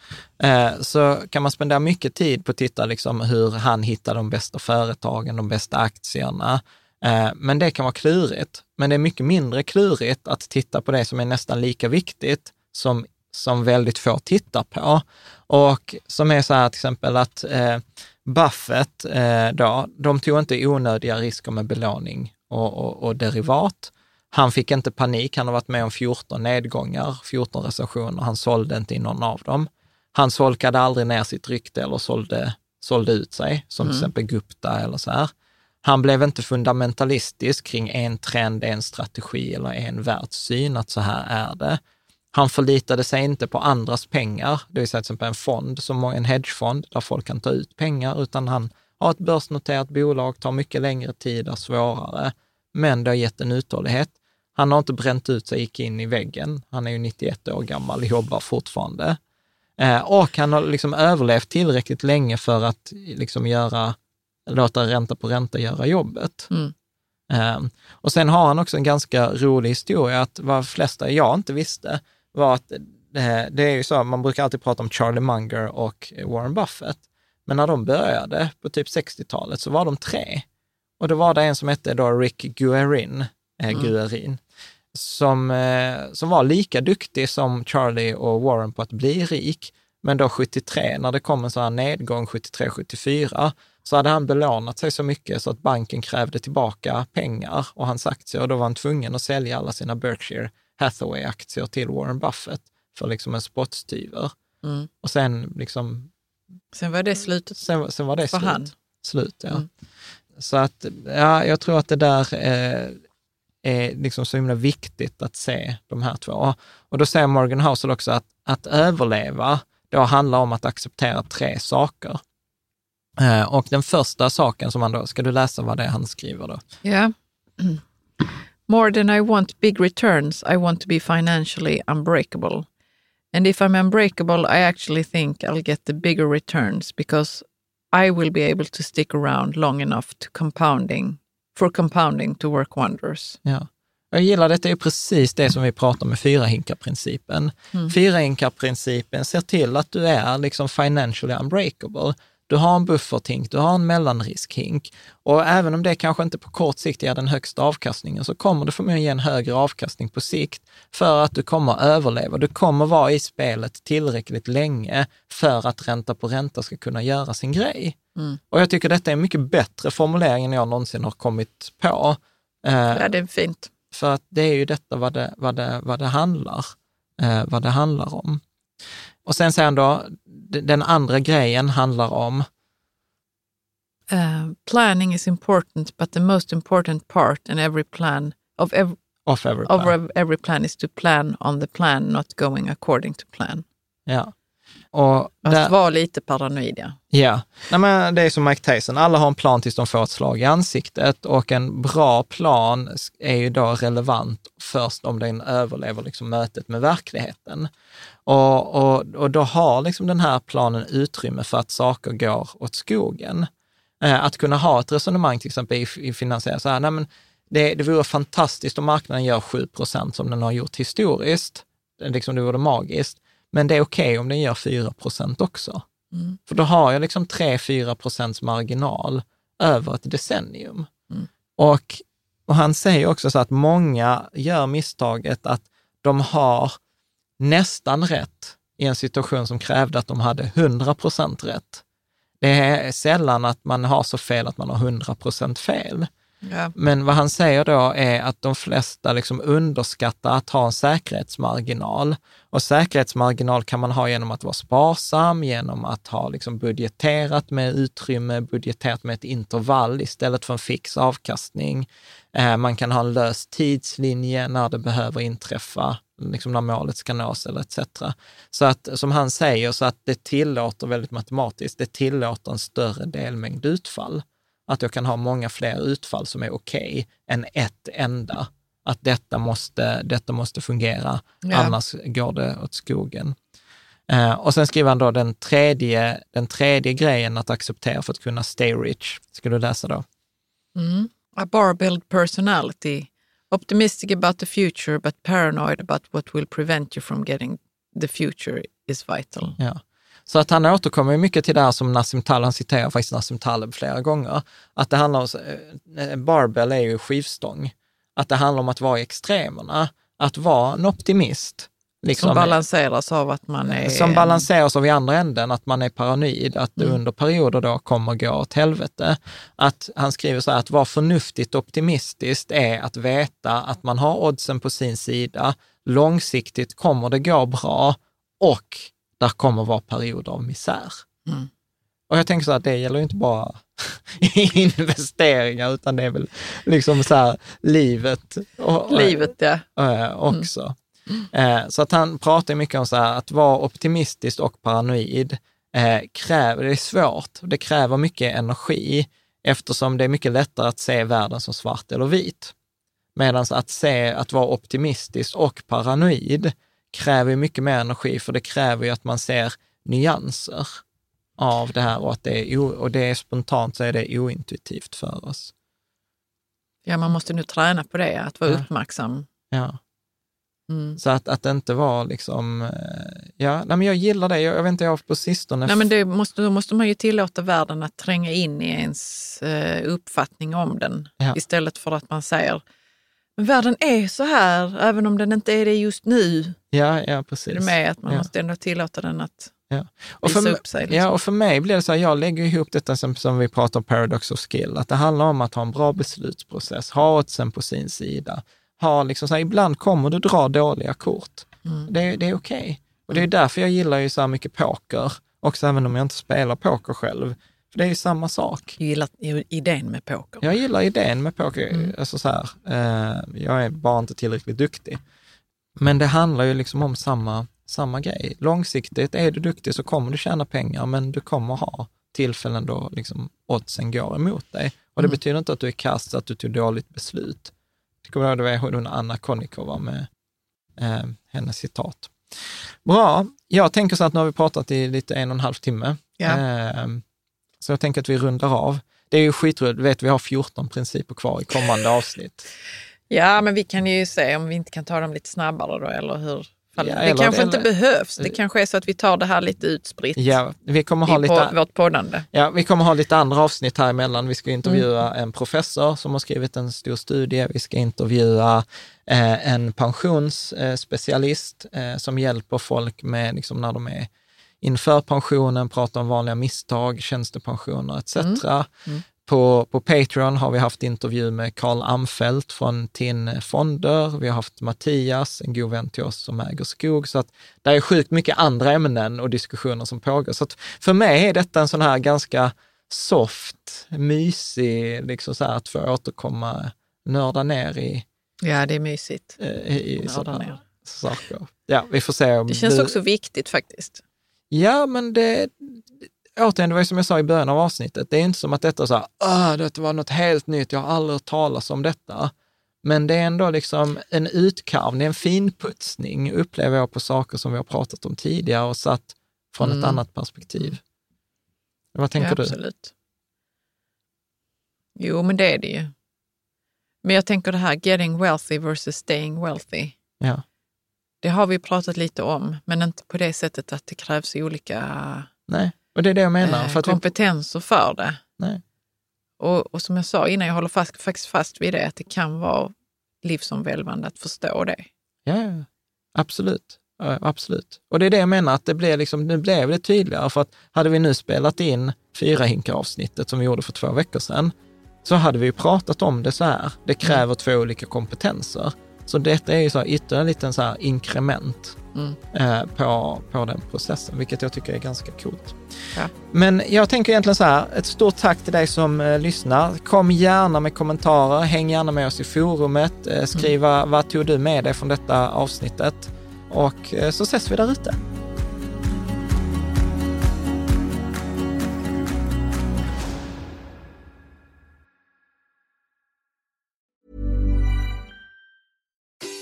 eh, så kan man spendera mycket tid på att titta liksom hur han hittar de bästa företagen, de bästa aktierna. Eh, men det kan vara klurigt. Men det är mycket mindre klurigt att titta på det som är nästan lika viktigt, som, som väldigt få tittar på. Och som är så här till exempel att eh, Buffett, eh, då, de tog inte onödiga risker med belåning och, och, och derivat. Han fick inte panik, han har varit med om 14 nedgångar, 14 recessioner, han sålde inte i någon av dem. Han solkade aldrig ner sitt rykte eller sålde, sålde ut sig, som till exempel Gupta eller så här. Han blev inte fundamentalistisk kring en trend, en strategi eller en världssyn, att så här är det. Han förlitade sig inte på andras pengar, det vill säga till exempel en fond, som en hedgefond, där folk kan ta ut pengar, utan han har ett börsnoterat bolag, tar mycket längre tid, är svårare, men det har gett en uthållighet. Han har inte bränt ut sig, gick in i väggen. Han är ju 91 år gammal, jobbar fortfarande. Eh, och han har liksom överlevt tillräckligt länge för att liksom göra, låta ränta på ränta göra jobbet. Mm. Eh, och sen har han också en ganska rolig historia, att vad flesta jag inte visste var att det, det är ju så, man brukar alltid prata om Charlie Munger och Warren Buffett. Men när de började på typ 60-talet så var de tre. Och då var det en som hette då Rick Guerin, eh, Mm. Guerin som, eh, som var lika duktig som Charlie och Warren på att bli rik. Men då 73, när det kom en sån här nedgång 73-74, så hade han belånat sig så mycket så att banken krävde tillbaka pengar och hans aktier och då var han tvungen att sälja alla sina Berkshire Hathaway-aktier till Warren Buffett för liksom en spottstyver. Mm. Och sen liksom Sen var det slutet. Sen, sen var det För slut. han. Slut, ja. Mm. Så att, ja, jag tror att det där eh, är liksom så himla viktigt att se de här två. Och då säger Morgan Housel också att, att överleva, då handlar om att acceptera tre saker. Eh, och den första saken som han då, ska du läsa vad det är han skriver då? Yeah. More than I want big returns, I want to be financially unbreakable. And if I'm unbreakable, I actually think I'll get the bigger returns because I will be able to stick around long enough to compounding for compounding to work wonders. Ja. Jag gillar detta är precis det som vi pratar med fyra hinkar-principen. Mm. Fyra hinkar-principen ser till att du är liksom financially unbreakable. Du har en bufferthink, du har en mellanriskhink och även om det kanske inte på kort sikt ger den högsta avkastningen så kommer det förmodligen ge en högre avkastning på sikt för att du kommer överleva. Du kommer vara i spelet tillräckligt länge för att ränta på ränta ska kunna göra sin grej. Mm. Och jag tycker detta är en mycket bättre formulering än jag någonsin har kommit på. Eh, Ja, det är fint. för att det är ju detta vad det, vad det, vad det, handlar, eh, vad det handlar om. Och sen säger han då, den andra grejen handlar om, Uh, planning is important, but the most important part in every plan of every, off every of plan. ev- every plan is to plan on the plan not going according to plan. Ja. Och Att där, vara lite paranoid, ja. ja. Nej, men det är som Mike Tyson, alla har en plan tills de får ett slag i ansiktet och en bra plan är ju då relevant först om den överlever liksom mötet med verkligheten. Och, och, och då har liksom den här planen utrymme för att saker går åt skogen. Eh, Att kunna ha ett resonemang till exempel i, i finansiella, så här, nej men det, det vore fantastiskt om marknaden gör 7% som den har gjort historiskt. Liksom, det vore magiskt. Men det är okej om den gör 4% också. Mm. För då har jag liksom 3-4 procents marginal över ett decennium. Mm. Och, och han säger också så att många gör misstaget att de har nästan rätt i en situation som krävde att de hade 100 procent rätt. Det är sällan att man har så fel att man har 100 procent fel. ja. Men vad han säger då är att de flesta liksom underskattar att ha en säkerhetsmarginal. Och säkerhetsmarginal kan man ha genom att vara sparsam, genom att ha liksom budgeterat med utrymme, budgeterat med ett intervall istället för en fix avkastning. Eh, man kan ha en lös tidslinje när det behöver inträffa, liksom när målet ska nås eller etc. Så att, som han säger, så att det tillåter väldigt matematiskt, det tillåter en större delmängd utfall att jag kan ha många fler utfall som är okej än ett enda. Att detta måste, detta måste fungera, Ja. annars går det åt skogen. Eh, och sen skriver han då den tredje, den tredje grejen att acceptera för att kunna stay rich. Ska du läsa då? Mm. A barbelled personality, optimistic about the future but paranoid about what will prevent you from getting the future is vital. Mm. Ja. Så att han återkommer ju mycket till det här som Nassim Taleb, han citerar faktiskt Nassim Taleb flera gånger, att det handlar om, eh, barbell är ju skivstång, att det handlar om att vara i extremerna, att vara en optimist. Liksom, Som balanseras av att man är... som balanseras av i andra änden, att man är paranoid, att det Mm. under perioder då kommer gå åt helvete. Att han skriver så här, att vara förnuftigt optimistiskt är att veta att man har oddsen på sin sida, långsiktigt kommer det gå bra och där kommer vara perioder av misär. Mm. Och jag tänker så att det gäller inte bara investeringar, utan det är väl liksom så här livet. Och, Livet, ja. eh, också. Eh, så att han pratar mycket om så här, att vara optimistisk och paranoid eh, kräver, det är svårt, det kräver mycket energi eftersom det är mycket lättare att se världen som svart eller vit. Medan att se, att vara optimistisk och paranoid kräver mycket mer energi, för det kräver ju att man ser nyanser av det här och att det är, och det är spontant så är det ointuitivt för oss. Ja, man måste nu träna på det, att vara Ja. uppmärksam. Ja. Mm. Så att, att det inte var liksom, eh, ja, nej men jag gillar det. Jag, jag vet inte, jag har på sistone... Nej, men det måste, då måste man ju tillåta världen att tränga in i ens eh, uppfattning om den. Ja. Istället för att man säger, men världen är så här, även om den inte är det just nu. Ja, ja precis. Är med? Att man ja. måste ändå tillåta den att Ja. Och för, upp sig. Liksom. ja, och för mig blir det så här, jag lägger ihop detta som, som vi pratar om paradox of skill, att det handlar om att ha en bra beslutsprocess, ha oddsen på sin sida. Ha liksom så här, ibland kommer du dra dåliga kort. Mm. Det, det är okej. Och det är därför jag gillar ju så här mycket poker, också även om jag inte spelar poker själv. För det är ju samma sak. Jag gillar idén med poker. Jag gillar idén med poker. Mm. Alltså så här, eh, jag är bara inte tillräckligt duktig. Men det handlar ju liksom om samma, samma grej. Långsiktigt, är du duktig så kommer du tjäna pengar, men du kommer ha tillfällen då liksom oddsen går emot dig. Och det Mm. betyder inte att du är kast, att du tog dåligt beslut. Kommer ihåg det var hon Anna Konnikova med eh, hennes citat. Bra, jag tänker så att nu har vi pratat i lite en och en halv timme. Ja. Eh, så jag tänker att vi rundar av. Det är ju skitroligt, vet vi har 14 principer kvar i kommande avsnitt. Ja, men vi kan ju se om vi inte kan ta dem lite snabbare då, eller hur? Fall- Ja, det eller- kanske inte eller- behövs. Det kanske är så att vi tar det här lite utspritt Ja, vi kommer ha i lite... på, vårt poddande. Ja, vi kommer ha lite andra avsnitt här emellan. Vi ska intervjua Mm. en professor som har skrivit en stor studie. Vi ska intervjua eh, en pensionsspecialist eh, som hjälper folk med, liksom, när de är inför pensionen, pratar om vanliga misstag, tjänstepensioner etc. Mm. På, på Patreon har vi haft intervju med Karl Amfelt från TIN Fonder. Vi har haft Mattias, en god vän till oss som äger skog. Så att det är sjukt mycket andra ämnen och diskussioner som pågår. Så att för mig är detta en sån här ganska soft, mysig, liksom så här att få återkomma, nörda ner i, Ja, det är mysigt. eh, i Nörda ner. saker. Ja, vi får se om Det känns du... också viktigt faktiskt. Ja, men det, återigen, det var ju som jag sa i början av avsnittet, det är inte som att detta så här, "Ah, det var något helt nytt, jag har aldrig hört talas om detta. Men det är ändå liksom en utkarvning, en finputsning, upplever jag på saker som vi har pratat om tidigare och satt från ett Mm. annat perspektiv. Vad tänker ja, du? Absolut. Jo, men det är det ju. Men jag tänker det här getting wealthy versus staying wealthy. Ja. Det har vi pratat lite om, men inte på det sättet att det krävs olika Nej, och det är det jag menar. eh, för kompetenser för det. nej. Och, och som jag sa innan, jag håller fast, faktiskt fast vid det, att det kan vara livsomvälvande att förstå det. Ja, ja, absolut. Ja, absolut. Och det är det jag menar, att det blev liksom, nu blev det tydligare, för att hade vi nu spelat in fyra hinkar avsnittet som vi gjorde för två veckor sedan, så hade vi ju pratat om det så här. Det kräver två olika kompetenser. Så detta är ju så här ytterligare en liten så här inkrement Mm. på, på den processen, vilket jag tycker är ganska coolt. Ja. Men jag tänker egentligen så här, ett stort tack till dig som eh, lyssnar. Kom gärna med kommentarer, häng gärna med oss i forumet, eh, skriv vad- vad tog du med dig från detta avsnittet? Och så ses vi där ute.